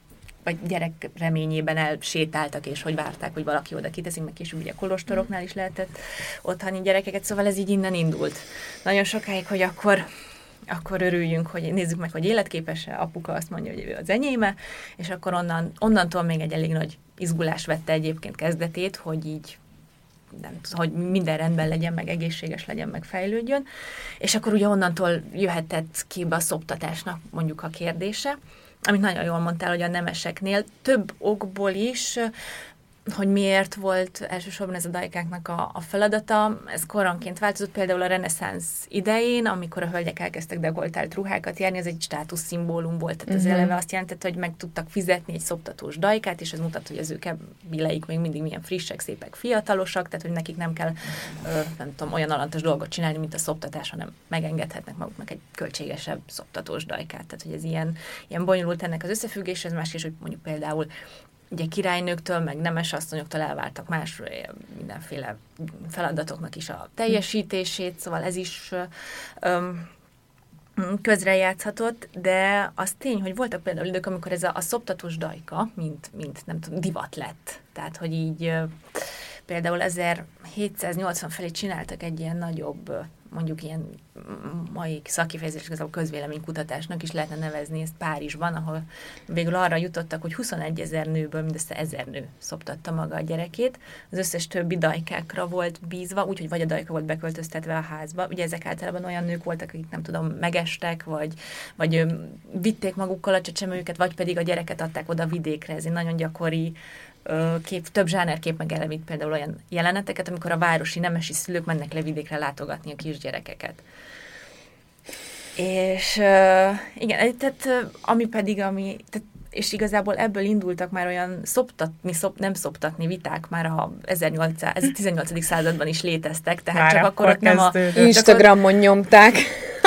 Speaker 6: vagy gyerek reményében elsétáltak, és hogy várták, hogy valaki oda kiteszik, meg később ugye kolostoroknál is lehetett otthani gyerekeket, szóval ez így innen indult. Nagyon sokáig, hogy akkor akkor örüljünk, hogy nézzük meg, hogy életképes-e, apuka azt mondja, hogy ő az enyéme, és akkor onnan, onnantól még egy elég nagy izgulás vette egyébként kezdetét, hogy így nem hogy minden rendben legyen, meg egészséges legyen, meg fejlődjön, és akkor ugye onnantól jöhetett képbe a szoptatásnak mondjuk a kérdése, amit nagyon jól mondtál, hogy a nemeseknél több okból is hogy miért volt elsősorban ez a dajkáknak a, a feladata. Ez koronként változott, például a reneszánsz idején, amikor a hölgyek elkezdtek degoltált ruhákat járni, ez egy státuszszimbólum volt. Tehát uh-huh. az eleve azt jelentette, hogy meg tudtak fizetni egy szoptatós dajkát, és ez mutat, hogy az ők bileik még mindig milyen frissek, szépek, fiatalosak, tehát hogy nekik nem kell, nem tudom, olyan alantos dolgot csinálni, mint a szoptatás, hanem megengedhetnek maguknak egy költségesebb szoptatós dajkát. Tehát, hogy ez ilyen, ilyen bonyolult ennek az összefüggés, ez más is, hogy mondjuk például ugye királynőktől, meg nemes asszonyoktól elvártak más mindenféle feladatoknak is a teljesítését, szóval ez is öm, közrejátszhatott, de az tény, hogy voltak például idők, amikor ez a, a szoptatós dajka, mint, mint nem tudom, divat lett. Tehát, hogy így például 1780 felé csináltak egy ilyen nagyobb mondjuk ilyen mai szakifejezés, igazából közvéleménykutatásnak is lehetne nevezni ezt Párizsban, ahol végül arra jutottak, hogy 21 ezer nőből mindössze ezer nő szoptatta maga a gyerekét. Az összes többi dajkákra volt bízva, úgyhogy vagy a dajka volt beköltöztetve a házba. Ugye ezek általában olyan nők voltak, akik nem tudom, megestek, vagy, vagy vitték magukkal a csecsemőjüket, vagy pedig a gyereket adták oda vidékre. Ez egy nagyon gyakori kép, több zsánerkép megelevít például olyan jeleneteket, amikor a városi nemesi szülők mennek le vidékre látogatni a kisgyerekeket. És uh, igen, tehát ami pedig, ami, tehát, és igazából ebből indultak már olyan szoptatni, szop, nem szoptatni viták, már a 1800, ez a 18. században is léteztek, tehát már csak akkor, ott nem a...
Speaker 5: Instagramon nyomták.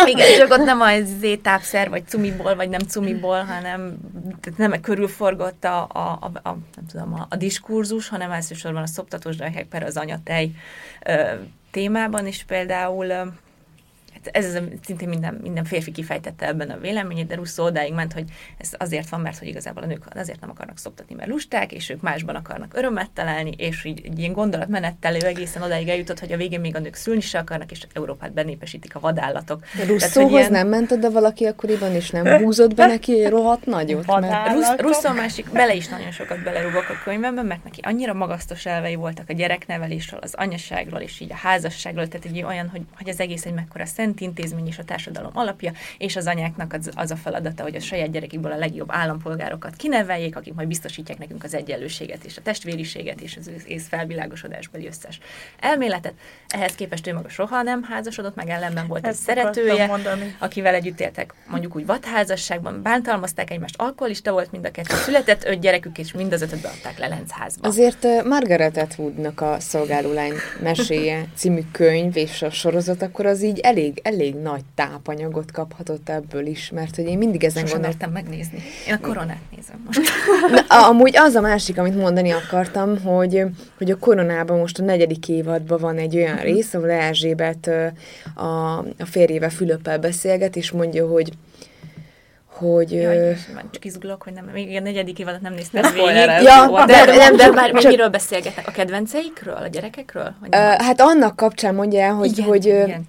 Speaker 6: Igen, csak ott nem az tápszer, vagy cumiból, vagy nem cumiból, hanem nem körülforgott a, a, a, a, nem tudom, a, a diskurzus, hanem elsősorban a szoptatós per az anyatej ö, témában is például Hát ez az, szintén minden, minden férfi kifejtette ebben a véleményét, de Russo odáig ment, hogy ez azért van, mert hogy igazából a nők azért nem akarnak szoptatni, mert lusták, és ők másban akarnak örömet találni, és így egy ilyen gondolatmenettel ő egészen odáig eljutott, hogy a végén még a nők szülni se akarnak, és Európát benépesítik a vadállatok.
Speaker 5: Russzóhoz ilyen... nem ment oda valaki akkoriban, és nem húzott be neki rohadt nagyot?
Speaker 6: Mert... Russzó másik, bele is nagyon sokat belerúgok a könyvemben, mert neki annyira magasztos elvei voltak a gyereknevelésről, az anyaságról, és így a házasságról, tehát egy olyan, hogy, hogy az egész egy mekkora szent szent intézmény és a társadalom alapja, és az anyáknak az, az a feladata, hogy a saját gyerekükből a legjobb állampolgárokat kineveljék, akik majd biztosítják nekünk az egyenlőséget és a testvériséget és az ész felvilágosodásbeli összes elméletet. Ehhez képest ő maga soha nem házasodott, meg ellenben volt Ezt egy szeretője, akivel együtt éltek mondjuk úgy vadházasságban, bántalmazták egymást, alkoholista volt mind a kettő, született öt gyerekük, és mind az ötöt beadták le Lenzházba.
Speaker 5: Azért Margaret Atwoodnak a Szolgálólány meséje című könyv és a sorozat, akkor az így elég elég, nagy tápanyagot kaphatott ebből is, mert hogy én mindig ezen
Speaker 6: Sosem gondoltam megnézni. Én a koronát nézem most.
Speaker 5: Na, amúgy az a másik, amit mondani akartam, hogy, hogy a koronában most a negyedik évadban van egy olyan uh-huh. rész, ahol Erzsébet a, a férjével Fülöppel beszélget, és mondja, hogy hogy...
Speaker 6: Jaj, csak izgulok, hogy nem, még a negyedik évadat nem néztem végig. Ja,
Speaker 5: de,
Speaker 6: de, nem, de már mennyiről beszélgetnek? A kedvenceikről? A gyerekekről?
Speaker 5: uh, hát annak kapcsán mondja el, hogy, igen, hogy igen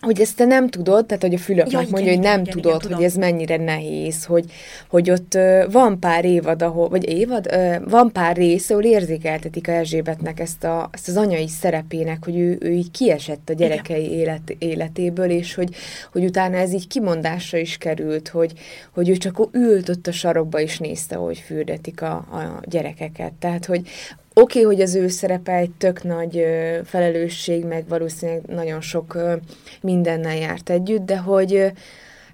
Speaker 5: hogy ezt te nem tudod, tehát hogy a Fülöp ja, mondja, igen, hogy nem igen, tudod, igen, hogy ez mennyire nehéz, hogy, hogy ott van pár évad, ahol, vagy évad, van pár rész, ahol érzékeltetik a Erzsébetnek ezt, a, ezt az anyai szerepének, hogy ő, ő így kiesett a gyerekei élet, életéből, és hogy, hogy utána ez így kimondásra is került, hogy, hogy ő csak ült ott a sarokba, és nézte, hogy fürdetik a, a gyerekeket. Tehát, hogy Oké, okay, hogy az ő szerepe egy tök nagy felelősség, meg valószínűleg nagyon sok mindennel járt együtt, de hogy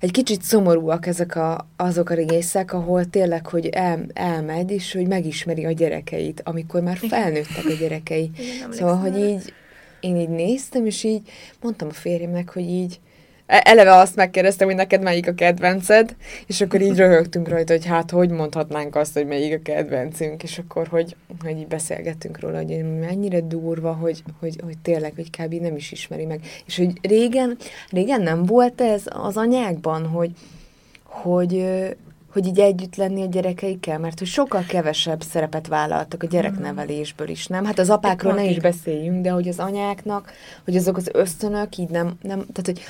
Speaker 5: egy kicsit szomorúak ezek a, azok a részek, ahol tényleg, hogy el, elmegy, és hogy megismeri a gyerekeit, amikor már felnőttek a gyerekei. Igen, szóval, hogy így én így néztem, és így mondtam a férjemnek, hogy így eleve azt megkérdeztem, hogy neked melyik a kedvenced, és akkor így röhögtünk rajta, hogy hát hogy mondhatnánk azt, hogy melyik a kedvencünk, és akkor hogy, hogy így beszélgettünk róla, hogy mennyire durva, hogy, hogy, hogy tényleg, hogy kb. nem is ismeri meg. És hogy régen, régen nem volt ez az anyákban, hogy, hogy, hogy így együtt lenni a gyerekeikkel, mert hogy sokkal kevesebb szerepet vállaltak a gyereknevelésből is, nem? Hát az apákról ne is beszéljünk, de hogy az anyáknak, hogy azok az ösztönök így nem, nem tehát hogy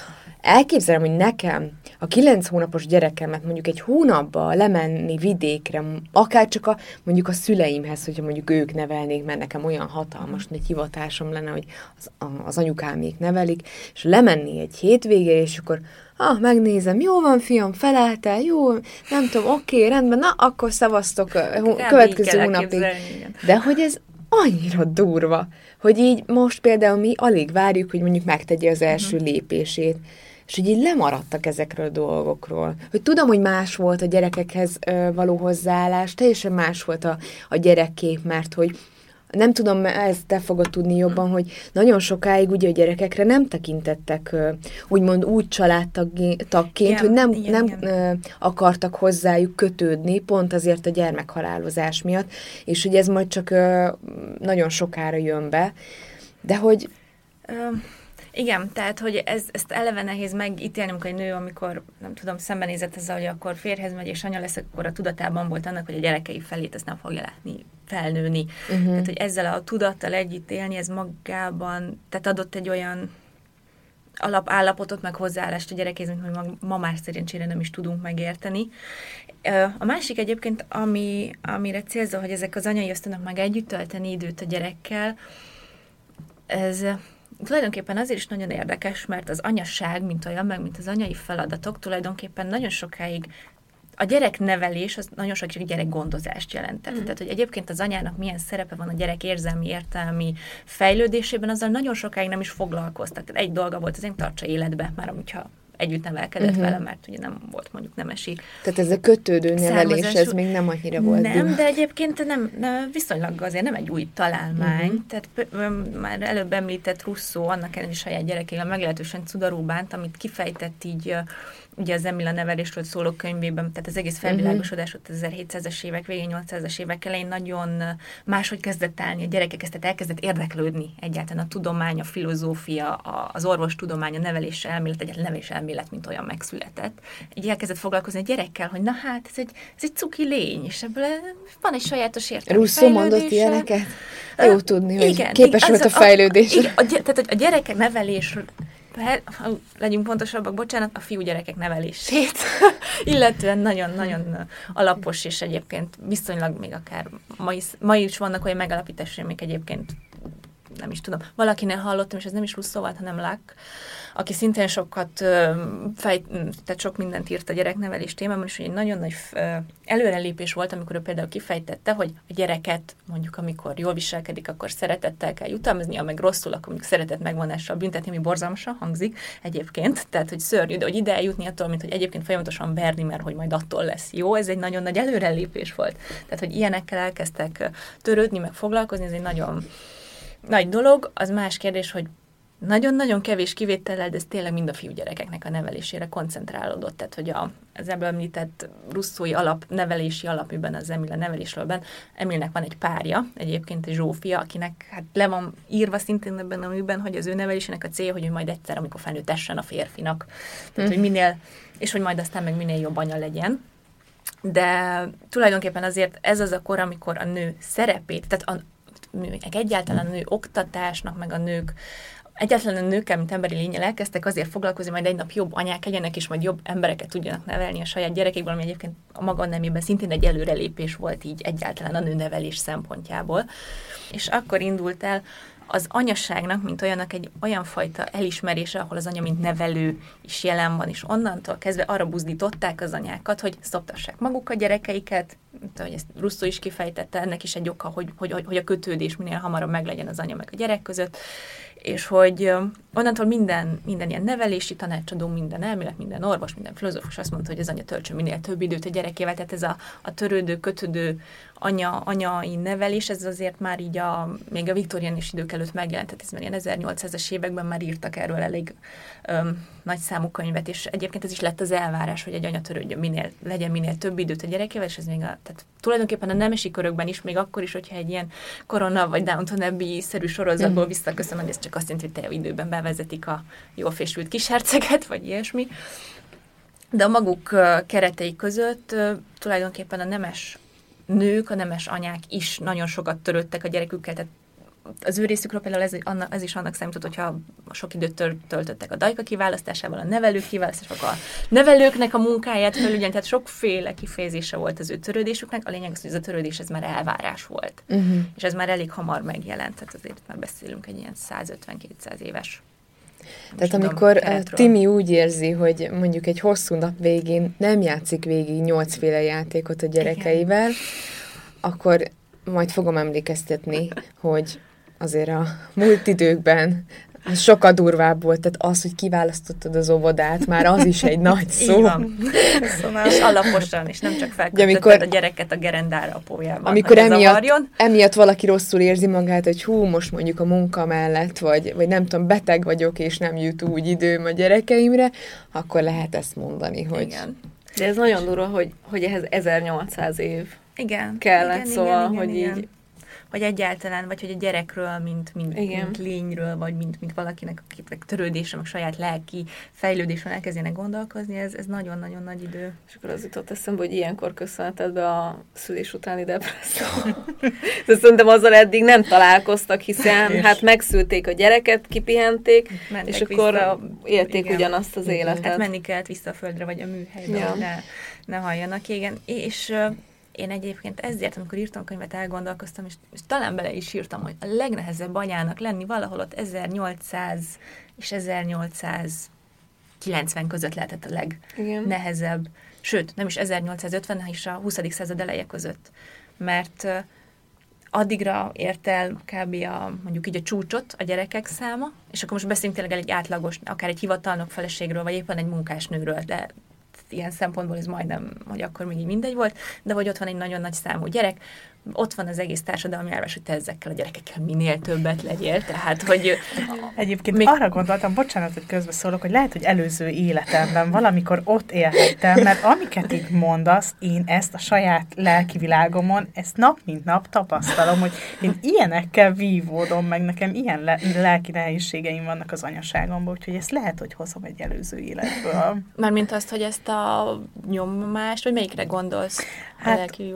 Speaker 5: elképzelem, hogy nekem a kilenc hónapos gyerekemet mondjuk egy hónapba lemenni vidékre, akár csak a, mondjuk a szüleimhez, hogyha mondjuk ők nevelnék, mert nekem olyan hatalmas nagy hivatásom lenne, hogy az, az anyukámék nevelik, és lemenni egy hétvégére, és akkor ah, megnézem, jó van, fiam, feleltel, jó, nem tudom, oké, okay, rendben, na, akkor szavaztok következő hónapig. De hogy ez annyira durva, hogy így most például mi alig várjuk, hogy mondjuk megtegye az első uh-huh. lépését és hogy így lemaradtak ezekről a dolgokról. Hogy tudom, hogy más volt a gyerekekhez való hozzáállás, teljesen más volt a, a gyerekkép, mert hogy nem tudom, ezt te fogod tudni jobban, hogy nagyon sokáig ugye a gyerekekre nem tekintettek úgymond úgy családtagként, igen, hogy nem, igen, nem igen. akartak hozzájuk kötődni, pont azért a gyermekhalálozás miatt, és hogy ez majd csak nagyon sokára jön be, de hogy...
Speaker 6: Igen, tehát, hogy ez, ezt eleve nehéz megítélni, amikor egy nő, amikor, nem tudom, szembenézett ezzel, hogy akkor férhez megy és anya lesz, akkor a tudatában volt annak, hogy a gyerekei felét ezt nem fogja látni, felnőni. Uh-huh. Tehát, hogy ezzel a tudattal együtt élni, ez magában, tehát adott egy olyan alapállapotot, meg hozzáállást a gyerekéhez, mint hogy ma már szerencsére nem is tudunk megérteni. A másik egyébként, ami, amire célzó, hogy ezek az anyai ösztönök meg együtt tölteni időt a gyerekkel, ez tulajdonképpen azért is nagyon érdekes, mert az anyasság, mint olyan, meg mint az anyai feladatok tulajdonképpen nagyon sokáig a gyereknevelés az nagyon sok gyerek gondozást jelentett. Mm. Tehát, hogy egyébként az anyának milyen szerepe van a gyerek érzelmi, értelmi fejlődésében, azzal nagyon sokáig nem is foglalkoztak. Tehát egy dolga volt, az én tartsa életbe, már hogyha együtt nevelkedett uh-huh. vele, mert ugye nem volt mondjuk nemesi.
Speaker 5: Tehát ez a kötődő nevelés, ez még nem annyira volt.
Speaker 6: Nem, de egyébként nem, nem, viszonylag azért nem egy új találmány. Uh-huh. Tehát már előbb említett Russzó, annak ellenére saját gyerekével meglehetősen cudarú bánt, amit kifejtett így ugye az Emila nevelésről szóló könyvében, tehát az egész felvilágosodás ott az 1700-es évek végén, 800-as évek elején nagyon máshogy kezdett állni, a gyerekek kezdett elkezdett érdeklődni egyáltalán a tudomány, a filozófia, az orvostudomány, a nevelés elmélet, egyáltalán nevelés elmélet, mint olyan megszületett. Így elkezdett foglalkozni a gyerekkel, hogy na hát, ez egy, ez egy cuki lény, és ebből van egy sajátos értelmi
Speaker 5: Russzó mondott ilyeneket? Jó tudni, hogy igen, képes igen, volt a fejlődés. A,
Speaker 6: igen, a, tehát a gyerekek nevelés legyünk pontosabbak, bocsánat, a fiúgyerekek nevelését, illetve nagyon-nagyon alapos, és egyébként viszonylag még akár ma is, ma is vannak olyan megalapítások, amik egyébként nem is tudom, valakinek hallottam, és ez nem is Russzó volt, hanem Lack, aki szintén sokat fej, tehát sok mindent írt a gyereknevelés témában, és egy nagyon nagy előrelépés volt, amikor ő például kifejtette, hogy a gyereket mondjuk, amikor jól viselkedik, akkor szeretettel kell jutalmazni, meg rosszul, akkor mondjuk szeretet megvonással büntetni, ami borzalmasan hangzik egyébként, tehát hogy szörnyű, de hogy ide eljutni attól, mint hogy egyébként folyamatosan verni, mert hogy majd attól lesz jó, ez egy nagyon nagy előrelépés volt. Tehát, hogy ilyenekkel elkezdtek törődni, meg foglalkozni, ez egy nagyon nagy dolog. Az más kérdés, hogy nagyon-nagyon kevés kivétellel, de ez tényleg mind a fiúgyerekeknek a nevelésére koncentrálódott. Tehát, hogy a, az ebből említett russzói alap, nevelési alap, amiben az Emil a nevelésről ben, Emilnek van egy párja, egyébként egy Zsófia, akinek hát le van írva szintén ebben a műben, hogy az ő nevelésének a célja, hogy ő majd egyszer, amikor felnőtt essen a férfinak. Tehát, hogy hm. minél, és hogy majd aztán meg minél jobb anya legyen. De tulajdonképpen azért ez az a kor, amikor a nő szerepét, tehát a, egyáltalán a nő oktatásnak, meg a nők egyáltalán a nőkkel, mint emberi lényel elkezdtek azért foglalkozni, majd egy nap jobb anyák legyenek, és majd jobb embereket tudjanak nevelni a saját gyerekekből, ami egyébként a maga nemében szintén egy előrelépés volt így egyáltalán a nőnevelés szempontjából. És akkor indult el az anyaságnak, mint olyannak egy olyan fajta elismerése, ahol az anya, mint nevelő is jelen van, és onnantól kezdve arra buzdították az anyákat, hogy szoptassák maguk a gyerekeiket, mint ahogy ezt Russzó is kifejtette, ennek is egy oka, hogy, hogy, hogy a kötődés minél hamarabb meglegyen az anya meg a gyerek között, és hogy onnantól minden, minden ilyen nevelési tanácsadó, minden elmélet, minden orvos, minden filozófus azt mondta, hogy az anya töltsön minél több időt a gyerekével, tehát ez a, a törődő, kötődő anya, anyai nevelés, ez azért már így a, még a viktoriánus idők előtt megjelent, tehát ez már ilyen 1800-as években már írtak erről elég öm, nagy számú könyvet, és egyébként ez is lett az elvárás, hogy egy anya törődjön minél, legyen minél több időt a gyerekével, és ez még a, tehát tulajdonképpen a nemesi körökben is, még akkor is, hogyha egy ilyen korona vagy Downton Abbey-szerű sorozatból mm. visszaköszönöm, ez csak azt jelenti, hogy te időben bevezetik a jól fésült kisherceget, vagy ilyesmi. De a maguk keretei között tulajdonképpen a nemes nők, a nemes anyák is nagyon sokat törődtek a gyerekükkel, tehát az ő részükről például ez, ez is annak számított, hogyha sok időt töltöttek a dajka kiválasztásával, a nevelők kiválasztásával, a nevelőknek a munkáját felügyelni, tehát sokféle kifejezése volt az ő törődésüknek. A lényeg az, hogy ez a törődés ez már elvárás volt. Uh-huh. És ez már elég hamar megjelent, tehát azért már beszélünk egy ilyen 150-200 éves
Speaker 5: tehát tudom, amikor keretről. Timi úgy érzi, hogy mondjuk egy hosszú nap végén nem játszik végig nyolcféle játékot a gyerekeivel, Igen. akkor majd fogom emlékeztetni, hogy azért a múlt időkben az sokkal durvább volt, tehát az, hogy kiválasztottad az óvodát, már az is egy nagy szó.
Speaker 6: van. Szóval és alaposan, és nem csak felkötötted amikor, a gyereket a gerendára a.
Speaker 5: Amikor emiatt, emiatt valaki rosszul érzi magát, hogy hú, most mondjuk a munka mellett, vagy, vagy nem tudom, beteg vagyok, és nem jut úgy időm a gyerekeimre, akkor lehet ezt mondani, hogy...
Speaker 2: Igen. De ez nagyon durva, hogy, hogy ehhez 1800 év
Speaker 6: igen.
Speaker 2: kellett, igen, szóval, igen, igen, hogy
Speaker 6: igen.
Speaker 2: így
Speaker 6: hogy egyáltalán, vagy hogy a gyerekről, mint, mint, mint lényről, vagy mint, mint valakinek, akit törődésre, meg saját lelki fejlődésről elkezdjenek gondolkozni, ez, ez nagyon-nagyon nagy idő.
Speaker 2: És akkor az jutott eszembe, hogy ilyenkor köszönheted be a szülés utáni depresszió. De szerintem azzal eddig nem találkoztak, hiszen és hát megszülték a gyereket, kipihenték, Mentek és akkor vissza, élték igen, ugyanazt az életet. Hát
Speaker 6: menni kellett vissza a földre, vagy a műhelybe, ja. ne, ne halljanak, igen. És én egyébként ezért, amikor írtam a könyvet, elgondolkoztam, és, és talán bele is írtam, hogy a legnehezebb anyának lenni valahol ott 1800 és 1890 között lehetett a legnehezebb. Sőt, nem is 1850, hanem is a 20. század eleje között. Mert addigra ért el kb. A, mondjuk így a csúcsot a gyerekek száma, és akkor most beszéljünk tényleg egy átlagos, akár egy hivatalnok feleségről, vagy éppen egy munkásnőről, de ilyen szempontból ez majdnem, hogy akkor még így mindegy volt, de hogy ott van egy nagyon nagy számú gyerek, ott van az egész társadalmi elvárás, hogy te ezekkel a gyerekekkel minél többet legyél, tehát hogy...
Speaker 3: Egyébként még... arra gondoltam, bocsánat, hogy közbeszólok, hogy lehet, hogy előző életemben valamikor ott élhettem, mert amiket így mondasz, én ezt a saját lelki világomon, ezt nap mint nap tapasztalom, hogy én ilyenekkel vívódom, meg nekem ilyen le- lelki nehézségeim vannak az anyaságomban, úgyhogy ezt lehet, hogy hozom egy előző életből.
Speaker 6: Mármint azt, hogy ezt a nyomást, vagy melyikre gondolsz? Hát, a lelki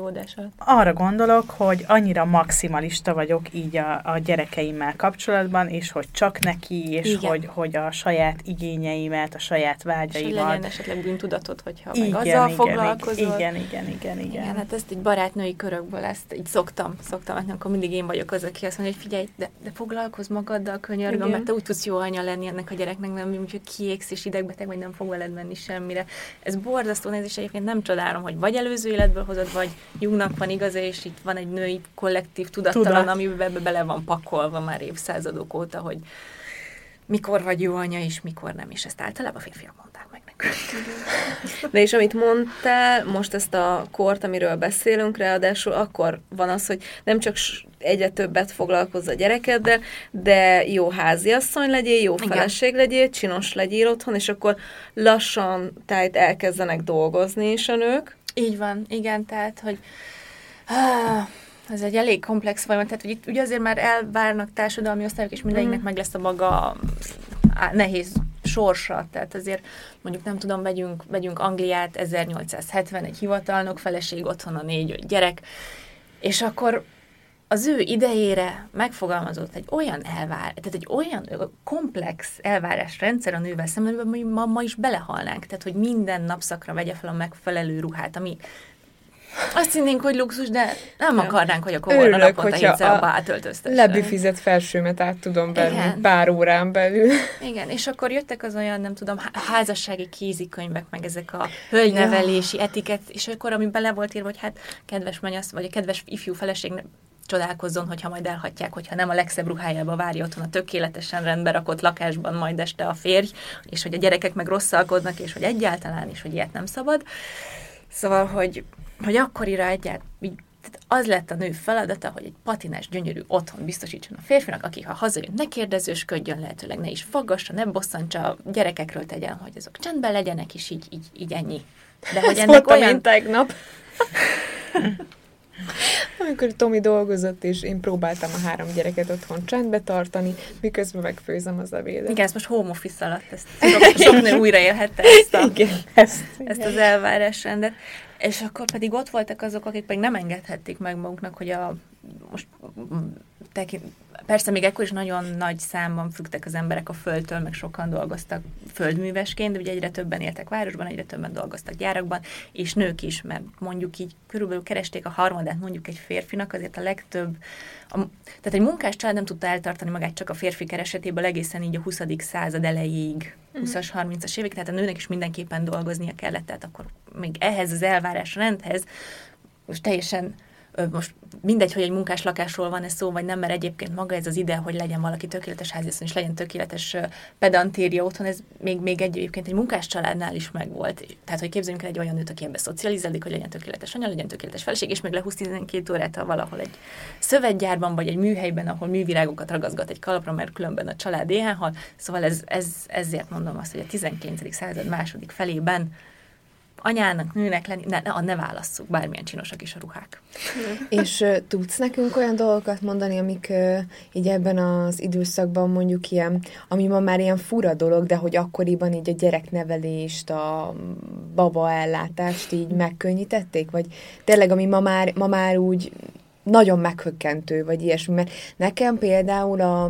Speaker 3: Arra gondolok, hogy annyira maximalista vagyok így a, a gyerekeimmel kapcsolatban, és hogy csak neki, és hogy, hogy a saját igényeimet, a saját vágyaimat. És
Speaker 6: legyen esetleg bűntudatod, hogyha igen, meg azzal igen, foglalkozol.
Speaker 3: Igen, igen, igen, igen. Igen,
Speaker 6: hát ezt egy barátnői körökből ezt így szoktam, szoktam, hát akkor mindig én vagyok az, aki azt mondja, hogy figyelj, de, de foglalkozz magaddal, könyörgöm, mert te úgy tudsz jó anya lenni ennek a gyereknek, nem úgyhogy kiégsz és idegbeteg, vagy nem fog veled menni semmire. Ez borzasztó nézés, egyébként nem csodálom, hogy vagy előző életből hozod, vagy Jungnak van igaza, és itt van egy női kollektív tudattalan, Tudat. amiben bele van pakolva már évszázadok óta, hogy mikor vagy jó anya, és mikor nem, és ezt általában férfiak mondták meg nekünk.
Speaker 2: De és amit mondtál, most ezt a kort, amiről beszélünk, ráadásul akkor van az, hogy nem csak egyre többet foglalkozz a gyerekeddel, de jó háziasszony legyél, jó feleség legyél, csinos legyél otthon, és akkor lassan tehát elkezdenek dolgozni is a nők,
Speaker 6: így van, igen, tehát, hogy ez egy elég komplex folyamat, tehát hogy itt ugye azért már elvárnak társadalmi osztályok, és mindenkinek mm. meg lesz a maga nehéz sorsa, tehát azért mondjuk nem tudom, vegyünk, vegyünk Angliát, 1870, egy hivatalnok, feleség, otthon a négy gyerek, és akkor az ő idejére megfogalmazott egy olyan elvár, tehát egy olyan komplex elvárásrendszer a nővel szemben, amiben ma, ma is belehalnánk. Tehát, hogy minden napszakra vegye fel a megfelelő ruhát, ami azt hinnénk, hogy luxus, de nem akarnánk, hogy a komorna naponta hétszer a átöltöztessen.
Speaker 5: Lebifizett felsőmet át tudom venni Igen. pár órán belül.
Speaker 6: Igen, és akkor jöttek az olyan, nem tudom, házassági kézikönyvek, meg ezek a hölgynevelési ja. etiket, és akkor, ami bele volt írva, hogy hát kedves menyasz, vagy a kedves ifjú feleség csodálkozzon, hogyha majd elhatják, hogyha nem a legszebb ruhájába várja otthon a tökéletesen rendbe rakott lakásban majd este a férj, és hogy a gyerekek meg rosszalkodnak, és hogy egyáltalán, és hogy ilyet nem szabad. Szóval, hogy, hogy akkorira egyáltalán az lett a nő feladata, hogy egy patinás, gyönyörű otthon biztosítson a férfinak, aki ha hazajön, ne kérdezősködjön, lehetőleg ne is faggassa, ne bosszantsa, a gyerekekről tegyen, hogy azok csendben legyenek, és így, így, így ennyi.
Speaker 5: De hogy ennek olyan... tegnap. Amikor Tomi dolgozott, és én próbáltam a három gyereket otthon csendbe tartani, miközben megfőzem az ebédet.
Speaker 6: Igen, ezt most home office alatt ezt sok, sok nő újraélhette ezt, a, igen, ezt, ezt az elvárásrendet. És akkor pedig ott voltak azok, akik pedig nem engedhették meg magunknak, hogy a most tekint, persze még ekkor is nagyon nagy számban függtek az emberek a földtől, meg sokan dolgoztak földművesként, de ugye egyre többen éltek városban, egyre többen dolgoztak gyárakban, és nők is, mert mondjuk így körülbelül keresték a harmadát mondjuk egy férfinak, azért a legtöbb, a, tehát egy munkás család nem tudta eltartani magát csak a férfi keresetéből egészen így a 20. század elejéig, 20-as, 30-as évek, tehát a nőnek is mindenképpen dolgoznia kellett, tehát akkor még ehhez az elvárás rendhez most teljesen most mindegy, hogy egy munkás lakásról van ez szó, vagy nem, mert egyébként maga ez az ide, hogy legyen valaki tökéletes háziasszony, és legyen tökéletes pedantéria otthon, ez még, még egy, egyébként egy munkás családnál is megvolt. Tehát, hogy képzeljünk el egy olyan nőt, aki ebbe szocializálódik, hogy legyen tökéletes anya, legyen tökéletes feleség, és még le 20-12 órát ha valahol egy szövetgyárban, vagy egy műhelyben, ahol művirágokat ragaszgat egy kalapra, mert különben a család éhen hal. Szóval ez, ez, ezért mondom azt, hogy a 19. század második felében anyának, nőnek lenni, ne, ne, ne válasszuk, bármilyen csinosak is a ruhák.
Speaker 5: És uh, tudsz nekünk olyan dolgokat mondani, amik uh, így ebben az időszakban mondjuk ilyen, ami ma már ilyen fura dolog, de hogy akkoriban így a gyereknevelést, a babaellátást így megkönnyítették? Vagy tényleg, ami ma már, ma már úgy nagyon meghökkentő, vagy ilyesmi, mert nekem például a,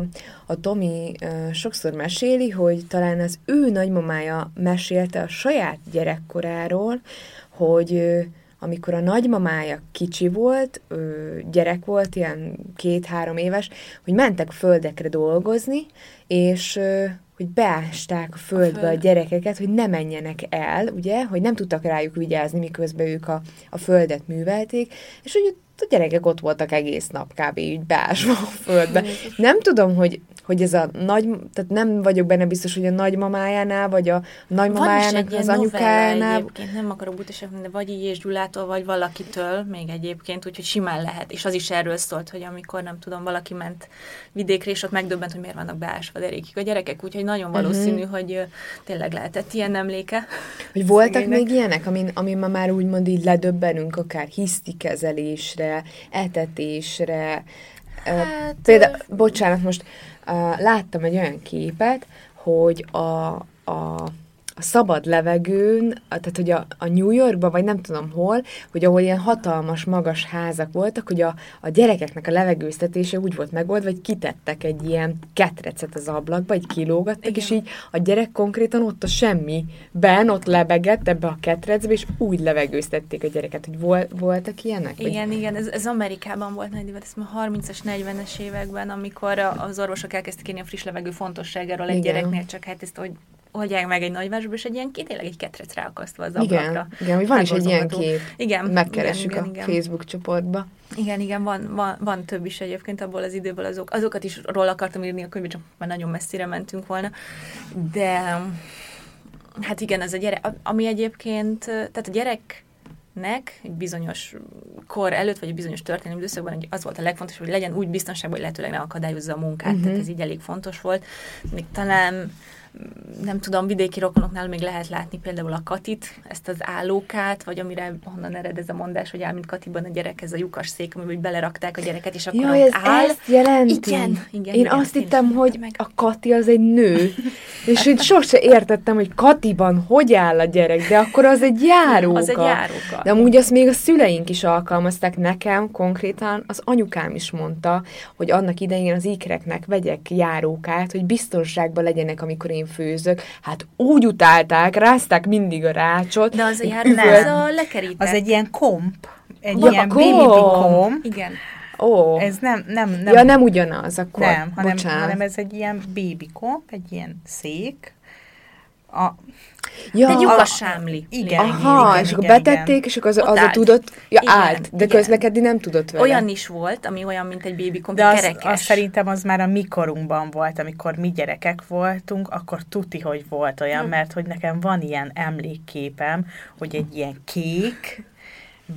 Speaker 5: a Tomi uh, sokszor meséli, hogy talán az ő nagymamája mesélte a saját gyerekkoráról, hogy uh, amikor a nagymamája kicsi volt, uh, gyerek volt, ilyen két-három éves, hogy mentek földekre dolgozni, és uh, hogy beásták a földbe a, föld. a gyerekeket, hogy ne menjenek el, ugye, hogy nem tudtak rájuk vigyázni, miközben ők a, a földet művelték, és hogy a gyerekek ott voltak egész nap kb. így beásva a földbe. Nem tudom, hogy, hogy ez a nagy, tehát nem vagyok benne biztos, hogy a nagymamájánál, vagy a nagymamájának az anyukájánál.
Speaker 6: egyébként, nem akarok butaságni, de vagy így és Gyulától, vagy valakitől még egyébként, úgyhogy simán lehet. És az is erről szólt, hogy amikor nem tudom, valaki ment vidékre, és ott megdöbbent, hogy miért vannak beásva derékig a gyerekek, úgyhogy nagyon mhm. valószínű, uh-huh. hogy tényleg lehetett ilyen emléke.
Speaker 5: Hogy voltak Szegénynek. még ilyenek, amin, amin ma már úgymond így ledöbbenünk, akár hisztikezelésre, etetésre. Hát, Például, bocsánat, most láttam egy olyan képet, hogy a, a a szabad levegőn, tehát hogy a, a New Yorkban, vagy nem tudom hol, hogy ahol ilyen hatalmas, magas házak voltak, hogy a, a gyerekeknek a levegőztetése úgy volt megoldva, hogy kitettek egy ilyen ketrecet az ablakba, egy kilógattak, Igen. és így a gyerek konkrétan ott a semmiben, ott lebegett ebbe a ketrecbe, és úgy levegőztették a gyereket, hogy vol, voltak ilyenek?
Speaker 6: Igen, vagy? igen, ez, ez Amerikában volt nagy divat, ez már 30-as, 40-es években, amikor az orvosok elkezdték írni a friss levegő fontosságáról egy Igen. gyereknél, csak hát ezt, hogy oldják meg egy nagyvárosba, és egy ilyen tényleg egy ketrec ráakasztva az
Speaker 5: ablakra. Igen, igen hogy van is egy ilyen kép. Igen. Megkeressük igen, a igen. Facebook csoportba.
Speaker 6: Igen, igen, van, van, van több is egyébként abból az időből, azok, azokat is róla akartam írni a könyvbe, csak már nagyon messzire mentünk volna. De hát igen, ez a gyerek, ami egyébként, tehát a gyerek nek egy bizonyos kor előtt, vagy egy bizonyos történelmi időszakban hogy az volt a legfontosabb, hogy legyen úgy biztonságban, hogy lehetőleg ne akadályozza a munkát. Uh-huh. Tehát ez így elég fontos volt. Még talán nem tudom, vidéki rokonoknál még lehet látni például a katit, ezt az állókát, vagy amire honnan ered ez a mondás, hogy áll, mint katiban a gyerek, ez a lyukas szék, amiben belerakták a gyereket, és akkor
Speaker 5: Jaj, ez áll. ezt jelenti. Igen, igen. Én igen, azt hittem, hogy meg. a Kati az egy nő, és én sose értettem, hogy Katiban hogy áll a gyerek, de akkor az egy járóka.
Speaker 6: Az egy járóka.
Speaker 5: De amúgy azt még a szüleink is alkalmazták nekem, konkrétan az anyukám is mondta, hogy annak idején az ikreknek vegyek járókát, hogy biztonságban legyenek, amikor én főzök, hát úgy utálták, rázták mindig a rácsot.
Speaker 6: De az jár, ez a lekerített.
Speaker 3: Az egy ilyen komp. Egy ja, ilyen baby komp.
Speaker 6: Igen.
Speaker 5: Ó.
Speaker 3: Ez nem, nem, nem.
Speaker 5: Ja, nem ugyanaz, akkor.
Speaker 3: Nem, hanem, hanem ez egy ilyen baby komp, egy ilyen szék.
Speaker 6: A, Ja, egy lyukas sámli.
Speaker 5: Igen, Aha, igen, és akkor igen, betették, igen. és akkor az, az a tudott, ja, igen, állt, de igen. közlekedni nem tudott vele.
Speaker 6: Olyan is volt, ami olyan, mint egy babykom,
Speaker 3: de az, kerekes. az szerintem az már a mikorunkban volt, amikor mi gyerekek voltunk, akkor tuti, hogy volt olyan, hm. mert hogy nekem van ilyen emlékképem, hogy egy ilyen kék,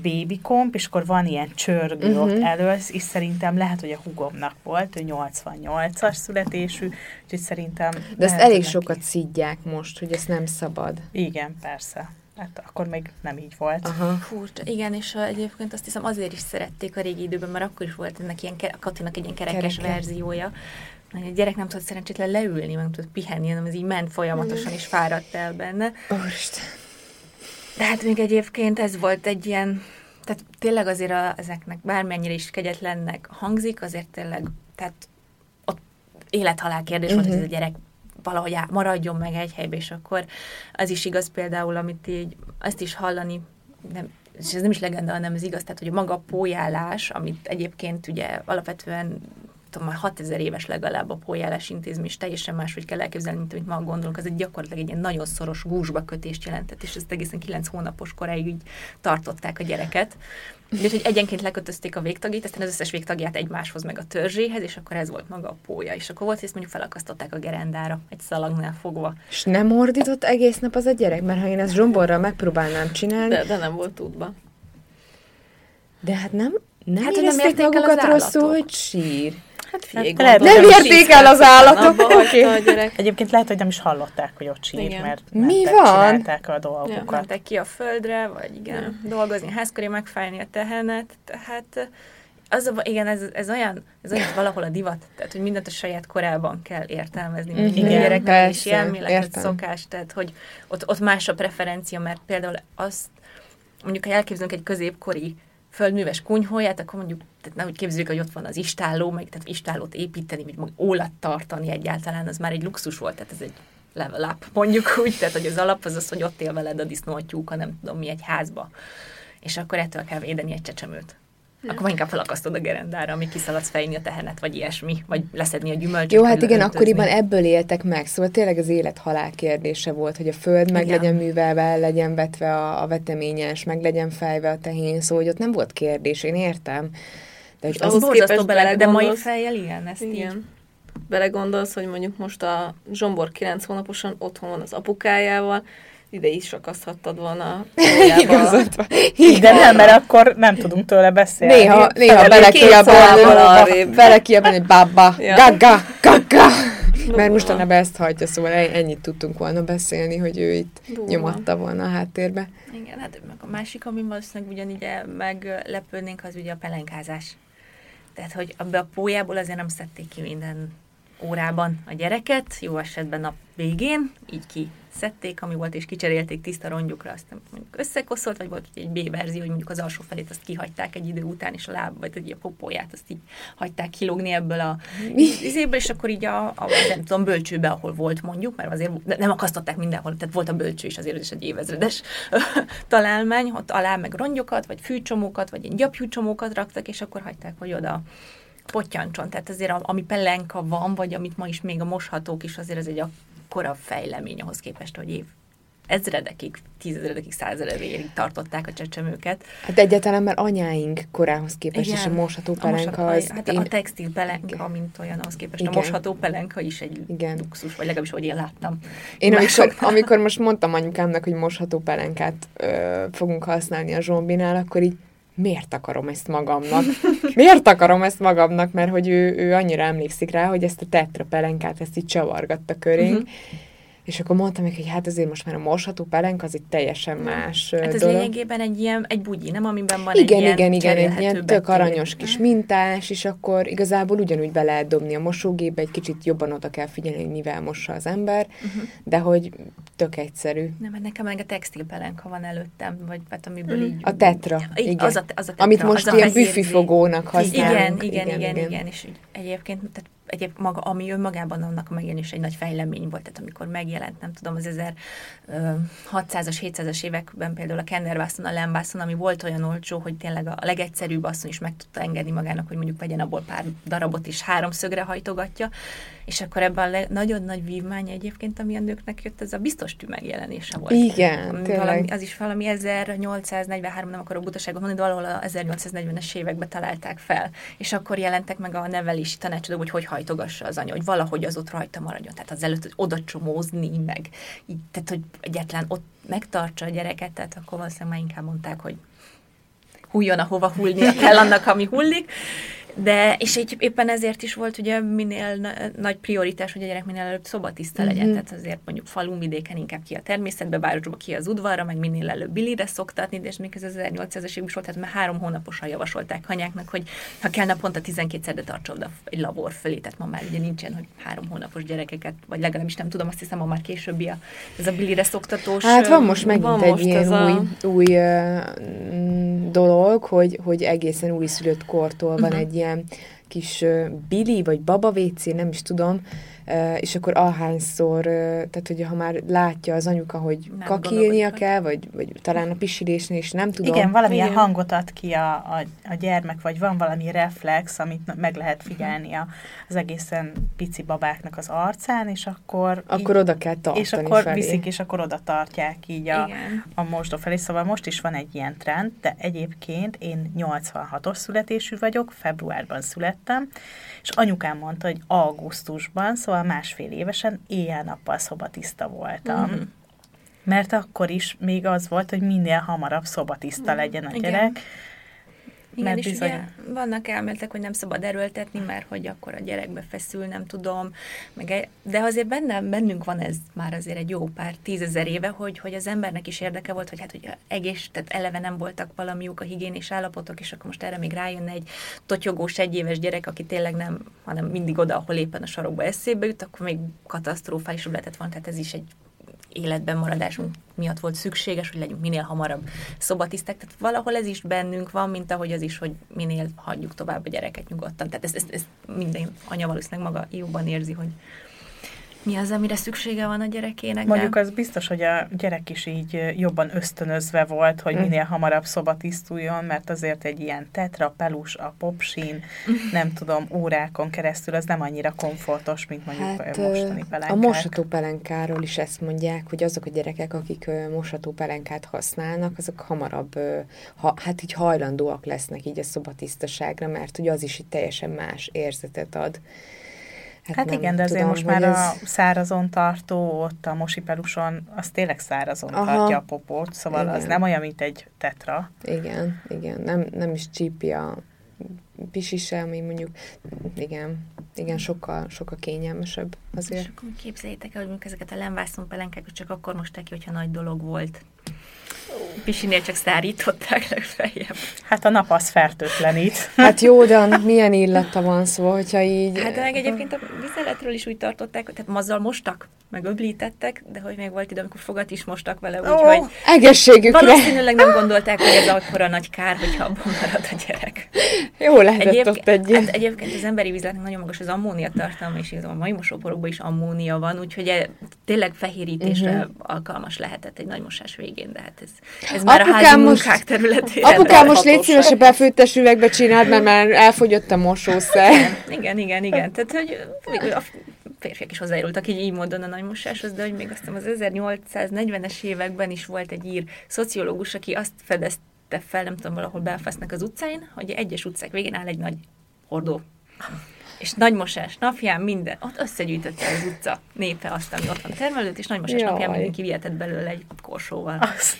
Speaker 3: babykomp, és akkor van ilyen csörgő uh-huh. ott elő, és szerintem lehet, hogy a hugomnak volt, ő 88-as születésű, úgyhogy szerintem...
Speaker 5: De ezt elég neki... sokat szidják most, hogy ezt nem szabad.
Speaker 3: Igen, persze. Hát akkor még nem így volt.
Speaker 6: Aha. Furcsa. Igen, és uh, egyébként azt hiszem azért is szerették a régi időben, mert akkor is volt ennek ilyen, a Katinak egy ilyen kerekes Kereke. verziója. A gyerek nem tudott szerencsétlen leülni, meg nem tudott pihenni, hanem ez így ment folyamatosan, és fáradt el benne.
Speaker 5: Úristen.
Speaker 6: De hát még egyébként ez volt egy ilyen, tehát tényleg azért a, ezeknek bármennyire is kegyetlennek hangzik, azért tényleg, tehát ott élethalál kérdés uh-huh. volt, hogy ez a mhm. gyerek valahogy maradjon meg egy helybe, és akkor az is igaz például, amit így, azt is hallani, nem, és ez nem is legenda, hanem ez igaz, tehát hogy a maga pójálás, amit egyébként ugye alapvetően tudom, már 6000 éves legalább a pójálás intézmény, és teljesen máshogy kell elképzelni, mint amit ma gondolunk. Az egy gyakorlatilag egy ilyen nagyon szoros gúzsba kötést jelentett, és ezt egészen 9 hónapos koráig így tartották a gyereket. Úgyhogy egyenként lekötözték a végtagját, aztán az összes végtagját egymáshoz meg a törzséhez, és akkor ez volt maga a pója. És akkor volt, hogy ezt mondjuk felakasztották a gerendára, egy szalagnál fogva.
Speaker 5: És nem ordított egész nap az a gyerek? Mert ha én ezt zsomborral megpróbálnám csinálni...
Speaker 2: De, de nem volt tudva.
Speaker 5: De hát nem, nem hát érezték nem magukat rosszul, hogy sír.
Speaker 6: Hát
Speaker 2: Figyelj,
Speaker 5: hát nem érték el az állatok.
Speaker 3: Okay. Egyébként lehet, hogy nem is hallották, hogy ott sír, igen. mert
Speaker 5: Mi van?
Speaker 3: csinálták a dolgokat.
Speaker 6: Ja, mentek ki a földre, vagy igen, ja. dolgozni házköré, megfájni a tehenet, tehát az a, igen, ez, ez olyan, ez olyan valahol a divat, tehát hogy mindent a saját korában kell értelmezni, mm-hmm. igen, gyereknek is elmélet, szokás, tehát hogy ott, ott más a preferencia, mert például azt, mondjuk ha elképzelünk egy középkori földműves kunyhóját, akkor mondjuk, tehát nem úgy képzeljük, hogy ott van az istálló, meg tehát istállót építeni, vagy ólat tartani egyáltalán, az már egy luxus volt, tehát ez egy level up, mondjuk úgy, tehát hogy az alap az az, hogy ott él veled a disznó, a nem tudom mi, egy házba. És akkor ettől kell védeni egy csecsemőt. Akkor inkább felakasztod a gerendára, ami kiszaladsz fejni a tehenet, vagy ilyesmi, vagy leszedni a gyümölcsöt.
Speaker 5: Jó, hát igen, öntözni. akkoriban ebből éltek meg, szóval tényleg az élet-halál kérdése volt, hogy a föld igen. meg legyen művelve, legyen vetve a, a veteményes, meg legyen fejve a tehén, szóval hogy ott nem volt kérdés, én értem.
Speaker 2: De hogy az, az borzasztó bele, de mai fejjel ilyen, ezt igen. így belegondolsz, hogy mondjuk most a Zsombor 9 hónaposan otthon van az apukájával, ide is akaszthattad volna.
Speaker 3: Igazad van. De nem, mert akkor nem tudunk tőle beszélni.
Speaker 5: Néha, néha hogy baba, ja. gaga, gaga. Mert mostanában ezt hagyja, szóval ennyit tudtunk volna beszélni, hogy ő itt Durva. nyomatta volna a háttérbe.
Speaker 6: Igen, hát meg a másik, ami valószínűleg ugyanígy meglepődnénk, az ugye a pelenkázás. Tehát, hogy abba a pójából azért nem szedték ki minden órában a gyereket, jó esetben nap végén, így ki szedték, ami volt, és kicserélték tiszta rongyukra, azt mondjuk összekoszolt, vagy volt egy B verzió, hogy mondjuk az alsó felét azt kihagyták egy idő után, és a láb, vagy egy a popóját azt így hagyták kilogni ebből a izéből, és akkor így a, a nem tudom, bölcsőbe, ahol volt mondjuk, mert azért nem akasztották mindenhol, tehát volt a bölcső is azért is egy évezredes találmány, ott alá meg rongyokat, vagy fűcsomókat, vagy ilyen gyapjúcsomókat raktak, és akkor hagyták, hogy oda pottyancson. Tehát azért, ami pelenka van, vagy amit ma is még a moshatók is, azért ez egy akkora fejlemény ahhoz képest, hogy év ezredekig, tízezredekig, százezredekig tartották a csecsemőket.
Speaker 5: Hát egyáltalán már anyáink korához képest Igen, is a mosható pelenka az...
Speaker 6: Hát én... a textil pelenka, mint olyan, ahhoz képest Igen. a mosható pelenka is egy Igen. luxus, vagy legalábbis, hogy én láttam.
Speaker 5: Én amikor, amikor most mondtam anyukámnak, hogy mosható pelenkát ö, fogunk használni a zsombinál, akkor így miért akarom ezt magamnak? Miért akarom ezt magamnak? Mert hogy ő, ő annyira emlékszik rá, hogy ezt a tetra pelenkát, ezt így csavargatta körénk, uh-huh. És akkor mondtam még, hogy hát azért most már a mosható pelenk az egy teljesen más
Speaker 6: Hát ez
Speaker 5: dolog.
Speaker 6: lényegében egy ilyen, egy bugyi, nem? Amiben van
Speaker 5: igen,
Speaker 6: egy
Speaker 5: igen, igen, egy ilyen tök aranyos kis mintás, és akkor igazából ugyanúgy be lehet dobni a mosógépbe, egy kicsit jobban oda kell figyelni, hogy mivel mossa az ember, uh-huh. de hogy tök egyszerű.
Speaker 6: Nem, mert nekem meg a textil pelenka van előttem, vagy hát amiből uh-huh. így...
Speaker 5: A tetra, igen. Az a, az a tetra, Amit most az ilyen büfifogónak használunk.
Speaker 6: Igen, igen, igen, igen, igen, igen, és egyébként tehát egyéb maga, ami önmagában annak a megjelenés egy nagy fejlemény volt, tehát amikor megjelent, nem tudom, az 1600-as, 700-as években például a kendervászon, a lembászon, ami volt olyan olcsó, hogy tényleg a legegyszerűbb asszony is meg tudta engedni magának, hogy mondjuk vegyen abból pár darabot és háromszögre hajtogatja, és akkor ebben a le- nagyon nagy vívmány egyébként, ami a nőknek jött, ez a biztos tű megjelenése volt.
Speaker 5: Igen,
Speaker 6: valami, az is valami 1843, nem akarok butaságot mondani, de valahol a 1840-es években találták fel, és akkor jelentek meg a nevelési tanácsadók, hogy hogy hajtogassa az anya, hogy valahogy az ott rajta maradjon. Tehát az előtt oda csomózni, meg így, tehát hogy egyetlen ott megtartsa a gyereket, tehát akkor valószínűleg már inkább mondták, hogy hulljon, ahova hullnia kell annak, ami hullik. De, és egy, éppen ezért is volt ugye minél na, nagy prioritás, hogy a gyerek minél előbb szobatiszta legyen. Mm-hmm. Tehát azért mondjuk falun vidéken inkább ki a természetbe, városba ki az udvarra, meg minél előbb bilire szoktatni, de és még ez 1800-es évben volt, tehát már három hónaposan javasolták anyáknak, hogy ha kell naponta 12 szer, de tartsa oda egy labor fölé, tehát ma már ugye nincsen, hogy három hónapos gyerekeket, vagy legalábbis nem tudom, azt hiszem, ma már későbbi a, ez a bilire szoktatós.
Speaker 5: Hát van most megint van egy most ilyen új, a... új uh, dolog, hogy, hogy egészen új szülött kortól van uh-huh. egy ilyen kis Billy vagy Baba WC, nem is tudom, és akkor ahányszor, tehát hogy ha már látja az anyuka, hogy nem kakilnia kell, vagy, vagy talán a pisilésnél is nem tudom.
Speaker 3: Igen, valamilyen Igen. hangot ad ki a, a, a gyermek, vagy van valami reflex, amit meg lehet figyelni a, az egészen pici babáknak az arcán, és akkor...
Speaker 5: Akkor így, oda kell tartani
Speaker 3: És akkor felé. viszik, és akkor oda tartják így a, a mosdó felé. Szóval most is van egy ilyen trend, de egyébként én 86-os születésű vagyok, februárban születtem, és anyukám mondta, hogy augusztusban, szóval másfél évesen éjjel-nappal szobatiszta voltam. Mm-hmm. Mert akkor is még az volt, hogy minél hamarabb szobatiszta mm, legyen a gyerek. Igen
Speaker 6: Igen, mert és bizony... ugye vannak elméletek, hogy nem szabad erőltetni, mert hogy akkor a gyerekbe feszül, nem tudom, meg, e- de azért bennem, bennünk van ez már azért egy jó pár tízezer éve, hogy, hogy az embernek is érdeke volt, hogy hát hogy egész, tehát eleve nem voltak valami jók a higiénés állapotok, és akkor most erre még rájönne egy totyogós egyéves gyerek, aki tényleg nem, hanem mindig oda, ahol éppen a sarokba eszébe jut, akkor még is lehetett volna, tehát ez is egy életben maradásunk miatt volt szükséges, hogy legyünk minél hamarabb szobatisztek. Tehát valahol ez is bennünk van, mint ahogy az is, hogy minél hagyjuk tovább a gyereket nyugodtan. Tehát ezt, ezt, ezt minden anya valószínűleg maga jóban érzi, hogy mi az, amire szüksége van a gyerekének.
Speaker 3: Mondjuk az biztos, hogy a gyerek is így jobban ösztönözve volt, hogy mm. minél hamarabb szoba tisztuljon, mert azért egy ilyen tetra, pelus, a popsin, nem tudom, órákon keresztül az nem annyira komfortos, mint mondjuk hát, a mostani pelenkák.
Speaker 5: A mosató pelenkáról is ezt mondják, hogy azok a gyerekek, akik mosató pelenkát használnak, azok hamarabb, ha, hát így hajlandóak lesznek így a szobatisztaságra, mert ugye az is egy teljesen más érzetet ad
Speaker 3: Hát, hát igen, de azért tudom, most már ez... a szárazon tartó, ott a mosipeluson, az tényleg szárazon Aha. tartja a popót, szóval igen. az nem olyan, mint egy tetra.
Speaker 5: Igen, igen, nem, nem is csípi a pisise, ami mondjuk, igen, igen, sokkal, sokkal kényelmesebb azért. És
Speaker 6: akkor képzeljétek el, hogy ezeket a lemvászon pelenkákat csak akkor most ki, hogyha nagy dolog volt. Pisinél csak szárították legfeljebb.
Speaker 3: Hát a nap az fertőtlenít.
Speaker 5: Hát jó, de milyen illata van szó, hogyha így...
Speaker 6: Hát de meg egyébként a vizeletről is úgy tartották, hogy tehát mazzal mostak, meg öblítettek, de hogy még volt idő, amikor fogat is mostak vele, úgyhogy... Oh,
Speaker 5: egészségükre!
Speaker 6: Valószínűleg nem gondolták, hogy ez akkora nagy kár, hogyha abban marad a gyerek.
Speaker 5: Jó lehetett Egyéb, ott egy
Speaker 6: hát Egyébként az emberi vizletnek nagyon magas az ammónia tartalma, és a mai mosóporokban is ammónia van, úgyhogy e, tényleg fehérítésre uh-huh. alkalmas lehetett egy nagy mosás végén, de hát ez, ez már apukám a házi most, munkák területén.
Speaker 5: Apukám most légy szíves a befőttes üvegbe csináld, mert már elfogyott a mosószer.
Speaker 6: Igen, igen, igen. Tehát, hogy a férfiak is hozzájárultak így, így módon a nagymosáshoz, de hogy még azt az 1840-es években is volt egy ír szociológus, aki azt fedezte fel, nem tudom, valahol Belfastnak az utcáin, hogy egyes utcák végén áll egy nagy hordó. És nagymosás napján minden, ott összegyűjtötte az utca népe azt, ami ott van termelőt, és nagymosás Jaj. napján mindenki vihetett belőle egy korsóval. Az.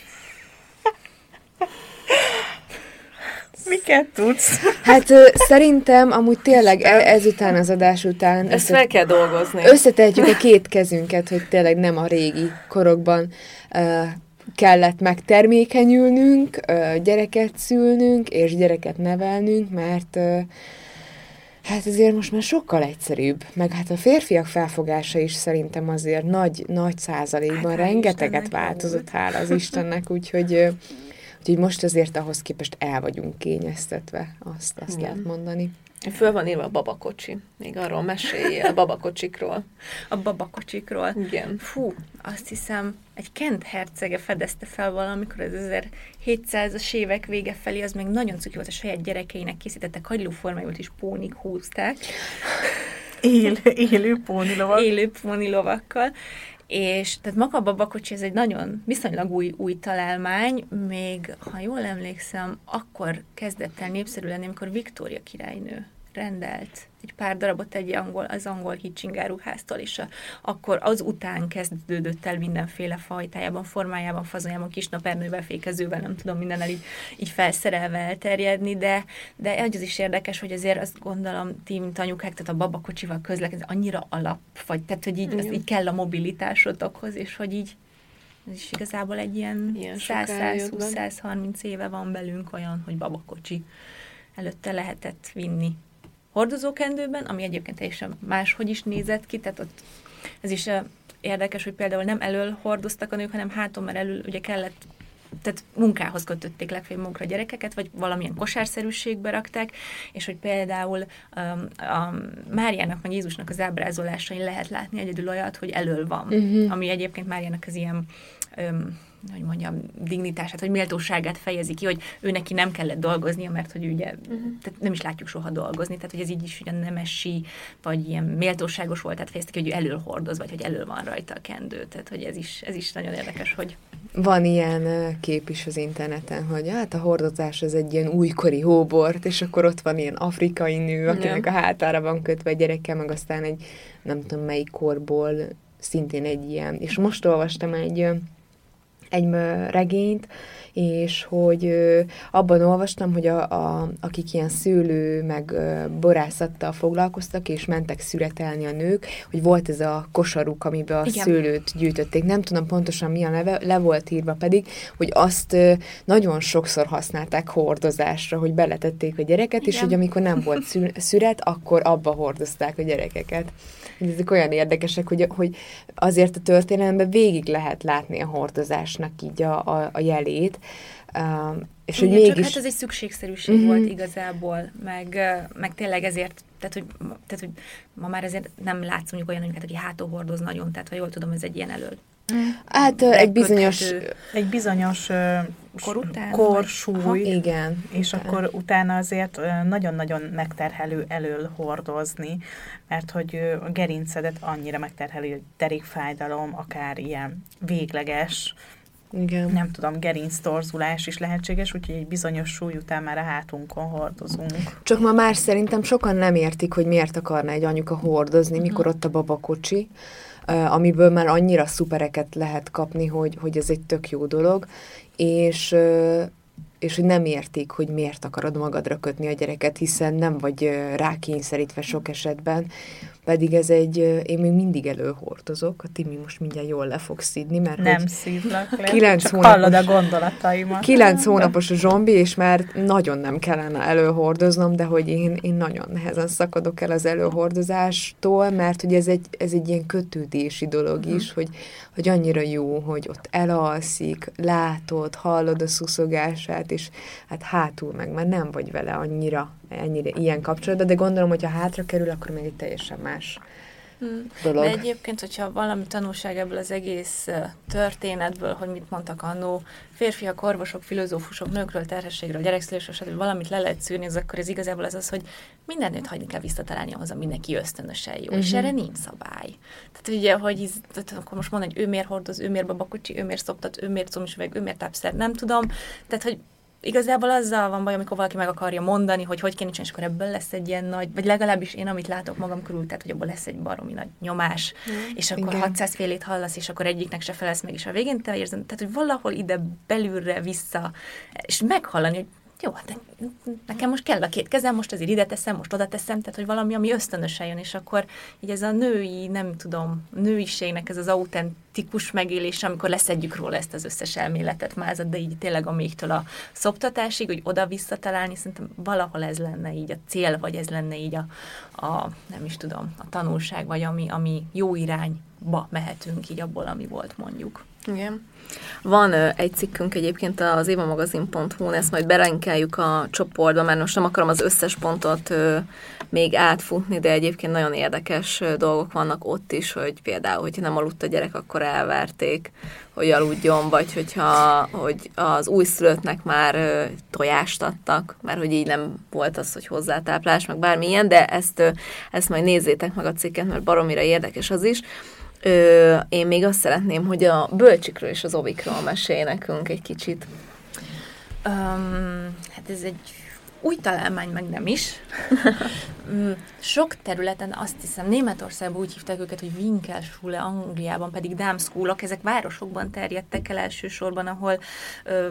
Speaker 3: Miket tudsz?
Speaker 5: Hát ö, szerintem amúgy tényleg e, ezután az adás után...
Speaker 2: Ezt összet, fel kell dolgozni.
Speaker 5: Összetehetjük a két kezünket, hogy tényleg nem a régi korokban ö, kellett megtermékenyülnünk, ö, gyereket szülnünk, és gyereket nevelnünk, mert ö, Hát azért most már sokkal egyszerűbb, meg hát a férfiak felfogása is szerintem azért nagy, nagy százalékban hát, rengeteget változott, hála az Istennek, úgyhogy Úgyhogy most azért ahhoz képest el vagyunk kényeztetve, azt, azt Igen. lehet mondani.
Speaker 2: Föl van írva a babakocsi. Még arról meséljél, a babakocsikról.
Speaker 6: A babakocsikról.
Speaker 2: Igen.
Speaker 6: Fú, azt hiszem, egy Kent hercege fedezte fel valamikor az 1700-as évek vége felé, az még nagyon cuki volt, a saját gyerekeinek készítettek hagylóformájú is pónik húzták.
Speaker 3: Él, élő pónilovak.
Speaker 6: Élő pónilovakkal és tehát maga a babakocsi ez egy nagyon viszonylag új, új találmány, még ha jól emlékszem, akkor kezdett el népszerű lenni, amikor Viktória királynő rendelt egy pár darabot egy angol, az angol hitcsingáruháztól, és a, akkor az után kezdődött el mindenféle fajtájában, formájában, fazonjában, kisnapernővel, fékezővel, nem tudom, mindennel így, így felszerelve elterjedni, de, de az is érdekes, hogy azért azt gondolom, ti, mint anyukák, tehát a babakocsival közlekedni, annyira alap, vagy tehát, hogy így, így kell a mobilitásotokhoz, és hogy így ez is igazából egy ilyen, ilyen 100-120-130 éve van belünk olyan, hogy babakocsi előtte lehetett vinni hordozókendőben, ami egyébként teljesen máshogy is nézett ki, tehát ott ez is érdekes, hogy például nem elől hordoztak a nők, hanem háton, mert elől ugye kellett tehát munkához kötötték legfeljebb munkra gyerekeket, vagy valamilyen kosárszerűségbe rakták, és hogy például um, a Máriának, meg Jézusnak az ábrázolásain lehet látni egyedül olyat, hogy elől van, uh-huh. ami egyébként Máriának az ilyen um, hogy mondjam, dignitását, vagy méltóságát fejezi ki, hogy ő neki nem kellett dolgoznia, mert hogy ugye uh-huh. tehát nem is látjuk soha dolgozni, tehát hogy ez így is ugye nemesi, vagy ilyen méltóságos volt, tehát fejezte ki, hogy ő elől hordoz, vagy hogy elől van rajta a kendő, tehát hogy ez is, ez is nagyon érdekes, hogy
Speaker 5: van ilyen kép is az interneten, hogy hát a hordozás az egy ilyen újkori hóbort, és akkor ott van ilyen afrikai nő, akinek a hátára van kötve egy gyerekkel, meg aztán egy nem tudom melyik korból szintén egy ilyen. És most olvastam egy egy regényt, és hogy abban olvastam, hogy a, a, akik ilyen szőlő meg borászattal foglalkoztak, és mentek szüretelni a nők, hogy volt ez a kosaruk, amiben a Igen. szőlőt gyűjtötték. Nem tudom pontosan mi a neve, le volt írva pedig, hogy azt nagyon sokszor használták hordozásra, hogy beletették a gyereket, Igen. és hogy amikor nem volt szüret, akkor abba hordozták a gyerekeket. Ezek olyan érdekesek, hogy, hogy azért a történelemben végig lehet látni a hordozásnak így a, a, a jelét,
Speaker 6: Uh, és Igen, hogy mégis... Csak hát ez egy szükségszerűség uh-huh. volt igazából, meg, meg tényleg ezért, tehát hogy, tehát, hogy ma már ezért nem látsz mondjuk olyan nőket, aki hátul hordoz nagyon, tehát ha jól tudom, ez egy ilyen elő.
Speaker 5: Hát egy bizonyos...
Speaker 3: Egy bizonyos
Speaker 6: kor után?
Speaker 3: Korsúly. Aha,
Speaker 5: igen.
Speaker 3: És után. akkor utána azért nagyon-nagyon megterhelő elől hordozni, mert hogy a gerincedet annyira megterheli, hogy derékfájdalom, akár ilyen végleges, igen. nem tudom, gerinctorzulás is lehetséges, úgyhogy egy bizonyos súly után már a hátunkon hordozunk.
Speaker 5: Csak ma már szerintem sokan nem értik, hogy miért akarna egy anyuka hordozni, uh-huh. mikor ott a babakocsi, amiből már annyira szupereket lehet kapni, hogy, hogy ez egy tök jó dolog, és és hogy nem értik, hogy miért akarod magadra kötni a gyereket, hiszen nem vagy rákényszerítve sok esetben, pedig ez egy, én még mindig előhordozok, a Timi most mindjárt jól le fog szidni, mert
Speaker 3: nem szívlak le, kilenc csak hónapos, hallod a gondolataimat.
Speaker 5: Kilenc hónapos a zsombi, és már nagyon nem kellene előhordoznom, de hogy én, én nagyon nehezen szakadok el az előhordozástól, mert hogy ez egy, ez egy ilyen kötődési dolog uh-huh. is, hogy, hogy annyira jó, hogy ott elalszik, látod, hallod a szuszogását, és hát hátul meg már nem vagy vele annyira ennyire ilyen kapcsolatban, de gondolom, hogy ha hátra kerül, akkor még egy teljesen más. Dolog.
Speaker 6: De egyébként, hogyha valami tanulság ebből az egész történetből, hogy mit mondtak annó, férfiak, orvosok, filozófusok, nőkről, terhességről, gyerekszülésről, stb. valamit le lehet szűrni, az akkor ez igazából az az, hogy minden nőt hagyni kell visszatalálni ahhoz, ami neki ösztönösen jó, uh-huh. és mhm. erre nincs szabály. Tehát ugye, hogy ez, tehát akkor most mondani, hogy ő miért hordoz, ő miért babakocsi, ő miért szoptat, ő miért comisüveg, ő miért tápszer, nem tudom. Tehát, hogy igazából azzal van baj, amikor valaki meg akarja mondani, hogy hogy kéne és akkor ebből lesz egy ilyen nagy, vagy legalábbis én, amit látok magam körül, tehát hogy abból lesz egy baromi nagy nyomás, mm. és akkor Igen. 600 félét hallasz, és akkor egyiknek se felesz meg, és a végén te érzed, tehát hogy valahol ide belülre vissza, és meghallani, hogy jó, hát nekem most kell a két kezem, most azért ide teszem, most oda teszem, tehát hogy valami, ami ösztönösen jön, és akkor így ez a női, nem tudom, nőiségnek ez az autentikus megélés, amikor leszedjük róla ezt az összes elméletet, mázat, de így tényleg a mégtől a szoptatásig, hogy oda visszatalálni, szerintem valahol ez lenne így a cél, vagy ez lenne így a, a nem is tudom, a tanulság, vagy ami, ami jó irányba mehetünk így abból, ami volt mondjuk.
Speaker 2: Igen. Van egy cikkünk egyébként az évamagazin.hu-n, ezt majd berenkeljük a csoportba, mert most nem akarom az összes pontot még átfutni, de egyébként nagyon érdekes dolgok vannak ott is, hogy például, hogyha nem aludt a gyerek, akkor elverték, hogy aludjon, vagy hogyha hogy az újszülöttnek már tojást adtak, mert hogy így nem volt az, hogy hozzátáplás, meg bármilyen, de ezt, ö, ezt majd nézzétek meg a cikket, mert baromira érdekes az is. Ö, én még azt szeretném, hogy a bölcsikről és az ovikról mesélj nekünk egy kicsit.
Speaker 6: Um, hát ez egy új találmány, meg nem is. Mm, sok területen azt hiszem, Németországban úgy hívták őket, hogy Winkelschule, Angliában pedig Dámszkúlok, ezek városokban terjedtek el elsősorban, ahol ö,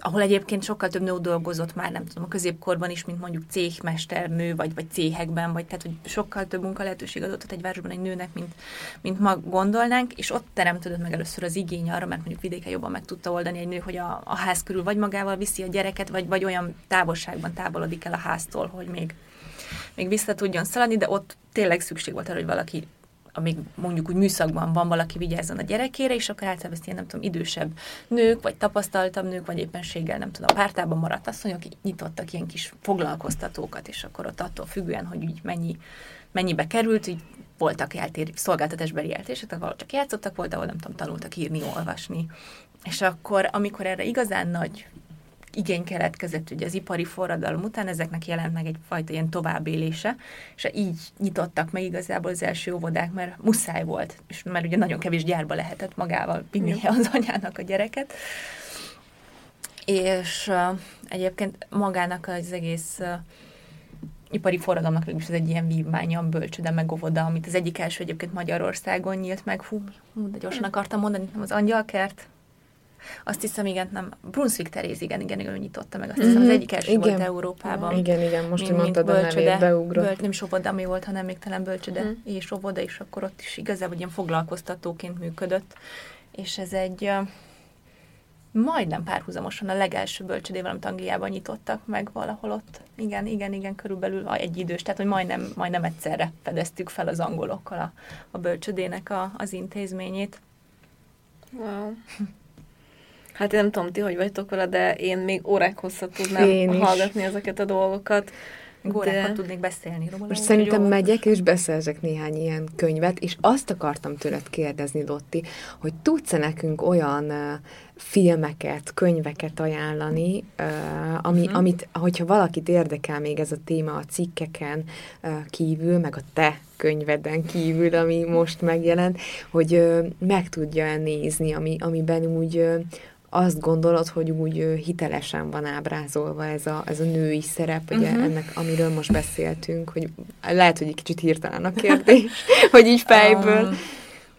Speaker 6: ahol egyébként sokkal több nő dolgozott már, nem tudom, a középkorban is, mint mondjuk céhmesternő, vagy, vagy céhekben, vagy. Tehát, hogy sokkal több munka lehetőség adott egy városban egy nőnek, mint, mint ma gondolnánk, és ott teremtődött meg először az igény arra, mert mondjuk vidéken jobban meg tudta oldani egy nő, hogy a, a ház körül vagy magával viszi a gyereket, vagy, vagy olyan távolságban távolodik el a háztól, hogy még, még vissza tudjon szaladni, de ott tényleg szükség volt arra, hogy valaki amíg mondjuk úgy műszakban van valaki vigyázzon a gyerekére, és akkor általában ezt ilyen, nem tudom, idősebb nők, vagy tapasztaltabb nők, vagy éppenséggel, nem tudom, a pártában maradt asszonyok, nyitottak ilyen kis foglalkoztatókat, és akkor ott attól függően, hogy úgy mennyi, mennyibe került, így voltak eltér, szolgáltatásbeli eltérések, valahol csak játszottak, volt, ahol nem tudom, tanultak írni, olvasni. És akkor, amikor erre igazán nagy igény keletkezett ugye az ipari forradalom után, ezeknek jelent meg egyfajta ilyen továbbélése, és így nyitottak meg igazából az első óvodák, mert muszáj volt, és mert ugye nagyon kevés gyárba lehetett magával vinni az anyának a gyereket. És uh, egyébként magának az egész uh, ipari forradalomnak is ez egy ilyen vívmánya, bölcsöde meg óvoda, amit az egyik első egyébként Magyarországon nyílt meg. Hú, hú de gyorsan akartam mondani, nem az angyalkert, azt hiszem, igen, nem, Brunswick Teréz, igen, igen, igen, ő nyitotta meg, azt hiszem, mm-hmm. az egyik első igen. volt Európában.
Speaker 5: Igen, igen, most, hogy mondtad a nevét, beugrott. Böl,
Speaker 6: nem is óvoda, volt, hanem még talán bölcsöde mm. és óvoda, és akkor ott is igazából ilyen foglalkoztatóként működött, és ez egy majdnem párhuzamosan a legelső bölcsödével, amit Angliában nyitottak meg valahol ott. Igen, igen, igen, körülbelül egy idős, tehát hogy majdnem, majdnem egyszerre fedeztük fel az angolokkal a, a bölcsödének a, az intézményét.
Speaker 2: Wow. Hát én nem tudom, ti hogy vagytok vele, de én még órák hosszat tudnám én hallgatni is. ezeket a dolgokat.
Speaker 6: Órákat de... tudnék beszélni róla.
Speaker 5: Most szerintem jó. megyek és beszerzek néhány ilyen könyvet, és azt akartam tőled kérdezni, Dotti, hogy tudsz-e nekünk olyan uh, filmeket, könyveket ajánlani, uh, ami, uh-huh. amit, hogyha valakit érdekel még ez a téma a cikkeken uh, kívül, meg a te könyveden kívül, ami most megjelent, hogy uh, meg tudja nézni, ami, amiben úgy uh, azt gondolod, hogy úgy hitelesen van ábrázolva ez a, ez a női szerep, ugye uh-huh. ennek, amiről most beszéltünk, hogy lehet, hogy egy kicsit hirtelen a kérdés, hogy így fejből. Um,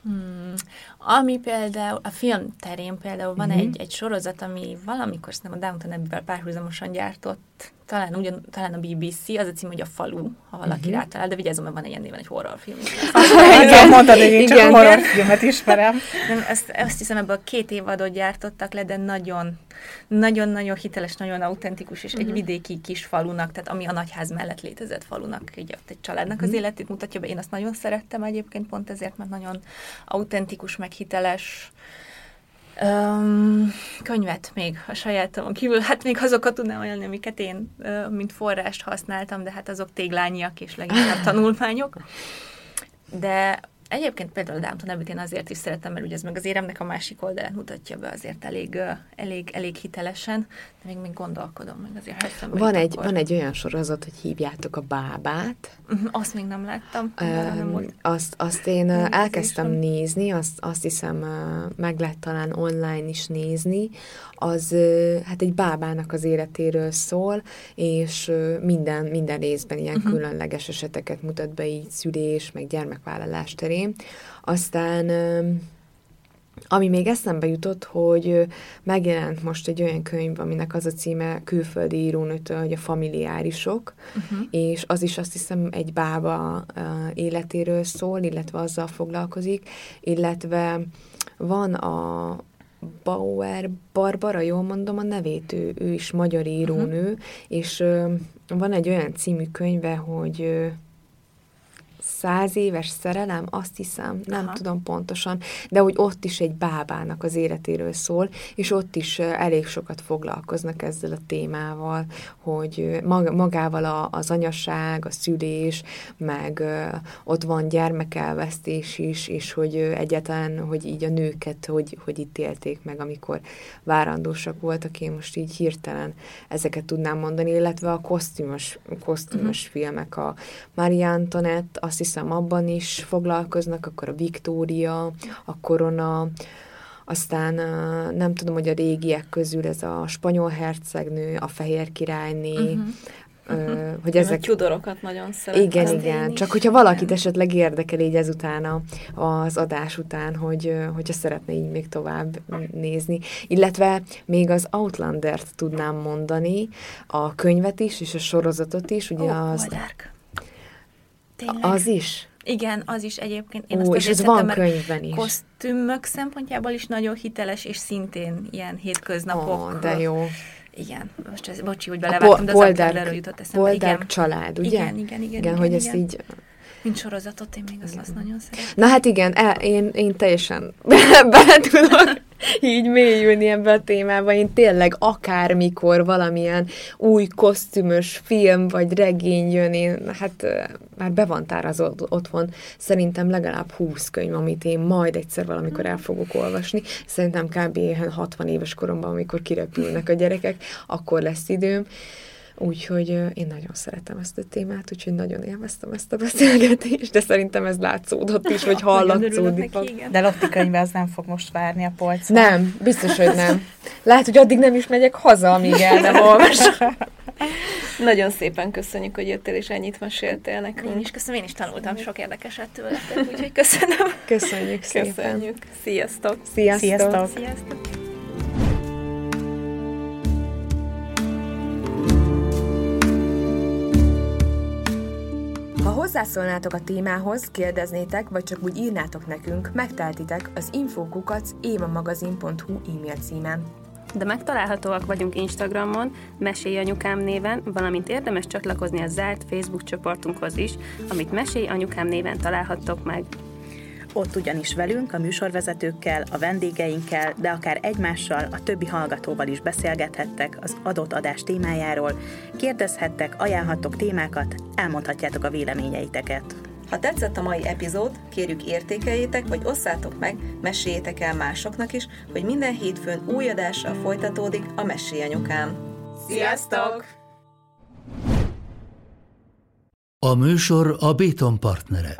Speaker 6: hmm. Ami például, a film terén például van uh-huh. egy, egy sorozat, ami valamikor nem a Downton Abbey-vel párhuzamosan gyártott talán, ugyan, talán a BBC, az a cím, hogy a falu, ha valaki uh-huh. rátalál, de vigyázzon, mert van egy ilyen néven egy horrorfilm.
Speaker 3: Igen, mondtad, hogy én csak horrorfilmet ismerem.
Speaker 6: Nem, azt, azt hiszem, ebből két évadot gyártottak le, de nagyon, nagyon-nagyon hiteles, nagyon autentikus, és uh-huh. egy mhm. vidéki kis falunak, tehát ami a nagyház mellett létezett falunak, így ott egy családnak uh-huh. az mhm. életét mutatja be. Én azt nagyon szerettem egyébként pont ezért, mert nagyon autentikus, meg hiteles, Um, könyvet még a sajátomon kívül, hát még azokat tudnám ajánlani, amiket én, uh, mint forrást használtam, de hát azok téglányiak és leginkább tanulmányok. De Egyébként például a Downton abbey én azért is szeretem, mert ugye ez meg az éremnek a másik oldalát mutatja be azért elég, elég, elég hitelesen, de még, még gondolkodom, meg azért
Speaker 5: van egy, akkor... van egy olyan sorozat, hogy hívjátok a bábát.
Speaker 6: Uh-huh, azt még nem láttam. Um,
Speaker 5: nem. Azt, azt én nem elkezdtem nézni, azt, azt hiszem meg lehet talán online is nézni. Az hát egy bábának az életéről szól, és minden, minden részben ilyen uh-huh. különleges eseteket mutat be így szülés, meg gyermekvállalás terén aztán ami még eszembe jutott, hogy megjelent most egy olyan könyv, aminek az a címe külföldi írónőtől, hogy a familiárisok, uh-huh. és az is azt hiszem egy bába életéről szól, illetve azzal foglalkozik, illetve van a Bauer Barbara, jól mondom a nevét, ő, ő is magyar írónő, uh-huh. és van egy olyan című könyve, hogy száz éves szerelem, azt hiszem, nem Aha. tudom pontosan, de hogy ott is egy bábának az életéről szól, és ott is elég sokat foglalkoznak ezzel a témával, hogy magával a, az anyaság, a szülés, meg ott van gyermekelvesztés is, és hogy egyáltalán, hogy így a nőket, hogy, hogy itt élték meg, amikor várandósak voltak, én most így hirtelen ezeket tudnám mondani, illetve a kosztümös, kosztümös uh-huh. filmek, a Marie Antoinette, azt hiszem, hiszem abban is foglalkoznak, akkor a Viktória, a Korona, aztán nem tudom, hogy a régiek közül ez a spanyol hercegnő, a fehér királyné, uh-huh.
Speaker 2: Uh, hogy ezek... A tudorokat nagyon szeretem.
Speaker 5: Igen, igen. Csak hogyha valakit esetleg érdekel így ezután az adás után, hogy hogyha szeretne így még tovább nézni. Illetve még az Outlander-t tudnám mondani, a könyvet is, és a sorozatot is. Ugye oh, az... Dark. Tényleg? Az is?
Speaker 6: Igen, az is egyébként. Én
Speaker 5: Ó, azt és ez van könyvben is.
Speaker 6: Kosztümök szempontjából is nagyon hiteles, és szintén ilyen hétköznapok.
Speaker 5: Ó, de jó.
Speaker 6: Igen, most ez, bocsi, hogy belevágtam, de az jutott eszembe.
Speaker 5: igen. család, ugye?
Speaker 6: Igen, igen, igen.
Speaker 5: Igen, igen hogy igen. ezt így
Speaker 6: mint sorozatot, én még azt, azt nagyon szeretem.
Speaker 5: Na hát igen, el, én, én teljesen bele tudok így mélyülni ebbe a témába. Én tényleg akármikor valamilyen új kosztümös film vagy regény jön, én hát már be van tárazva otthon szerintem legalább 20 könyv, amit én majd egyszer valamikor el fogok olvasni. Szerintem kb. 60 éves koromban, amikor kirepülnek a gyerekek, akkor lesz időm. Úgyhogy én nagyon szeretem ezt a témát, úgyhogy nagyon élveztem ezt a beszélgetést, de szerintem ez látszódott is, hogy hallatszódik.
Speaker 3: De Lotti könyve az nem fog most várni a polcon.
Speaker 5: Nem, biztos, hogy nem. Lehet, hogy addig nem is megyek haza, amíg el nem olvasom.
Speaker 2: Nagyon szépen köszönjük, hogy jöttél és ennyit meséltél nekünk.
Speaker 6: Én is köszönöm, én is tanultam sok érdekeset tőletek, úgyhogy köszönöm.
Speaker 5: Köszönjük szépen.
Speaker 2: Köszönjük. Sziasztok.
Speaker 5: Sziasztok.
Speaker 6: Sziasztok. Sziasztok.
Speaker 5: Ha hozzászólnátok a témához, kérdeznétek, vagy csak úgy írnátok nekünk, megteltitek az infokukac évamagazin.hu e-mail címen.
Speaker 4: De megtalálhatóak vagyunk Instagramon, Mesélj Anyukám néven, valamint érdemes csatlakozni a zárt Facebook csoportunkhoz is, amit Mesélj Anyukám néven találhattok meg.
Speaker 3: Ott ugyanis velünk, a műsorvezetőkkel, a vendégeinkkel, de akár egymással, a többi hallgatóval is beszélgethettek az adott adás témájáról, kérdezhettek, ajánlhattok témákat, elmondhatjátok a véleményeiteket.
Speaker 6: Ha tetszett a mai epizód, kérjük értékeljétek, vagy osszátok meg, meséljétek el másoknak is, hogy minden hétfőn új adással folytatódik a Mesélyanyukám.
Speaker 5: Sziasztok!
Speaker 1: A műsor a Béton partnere.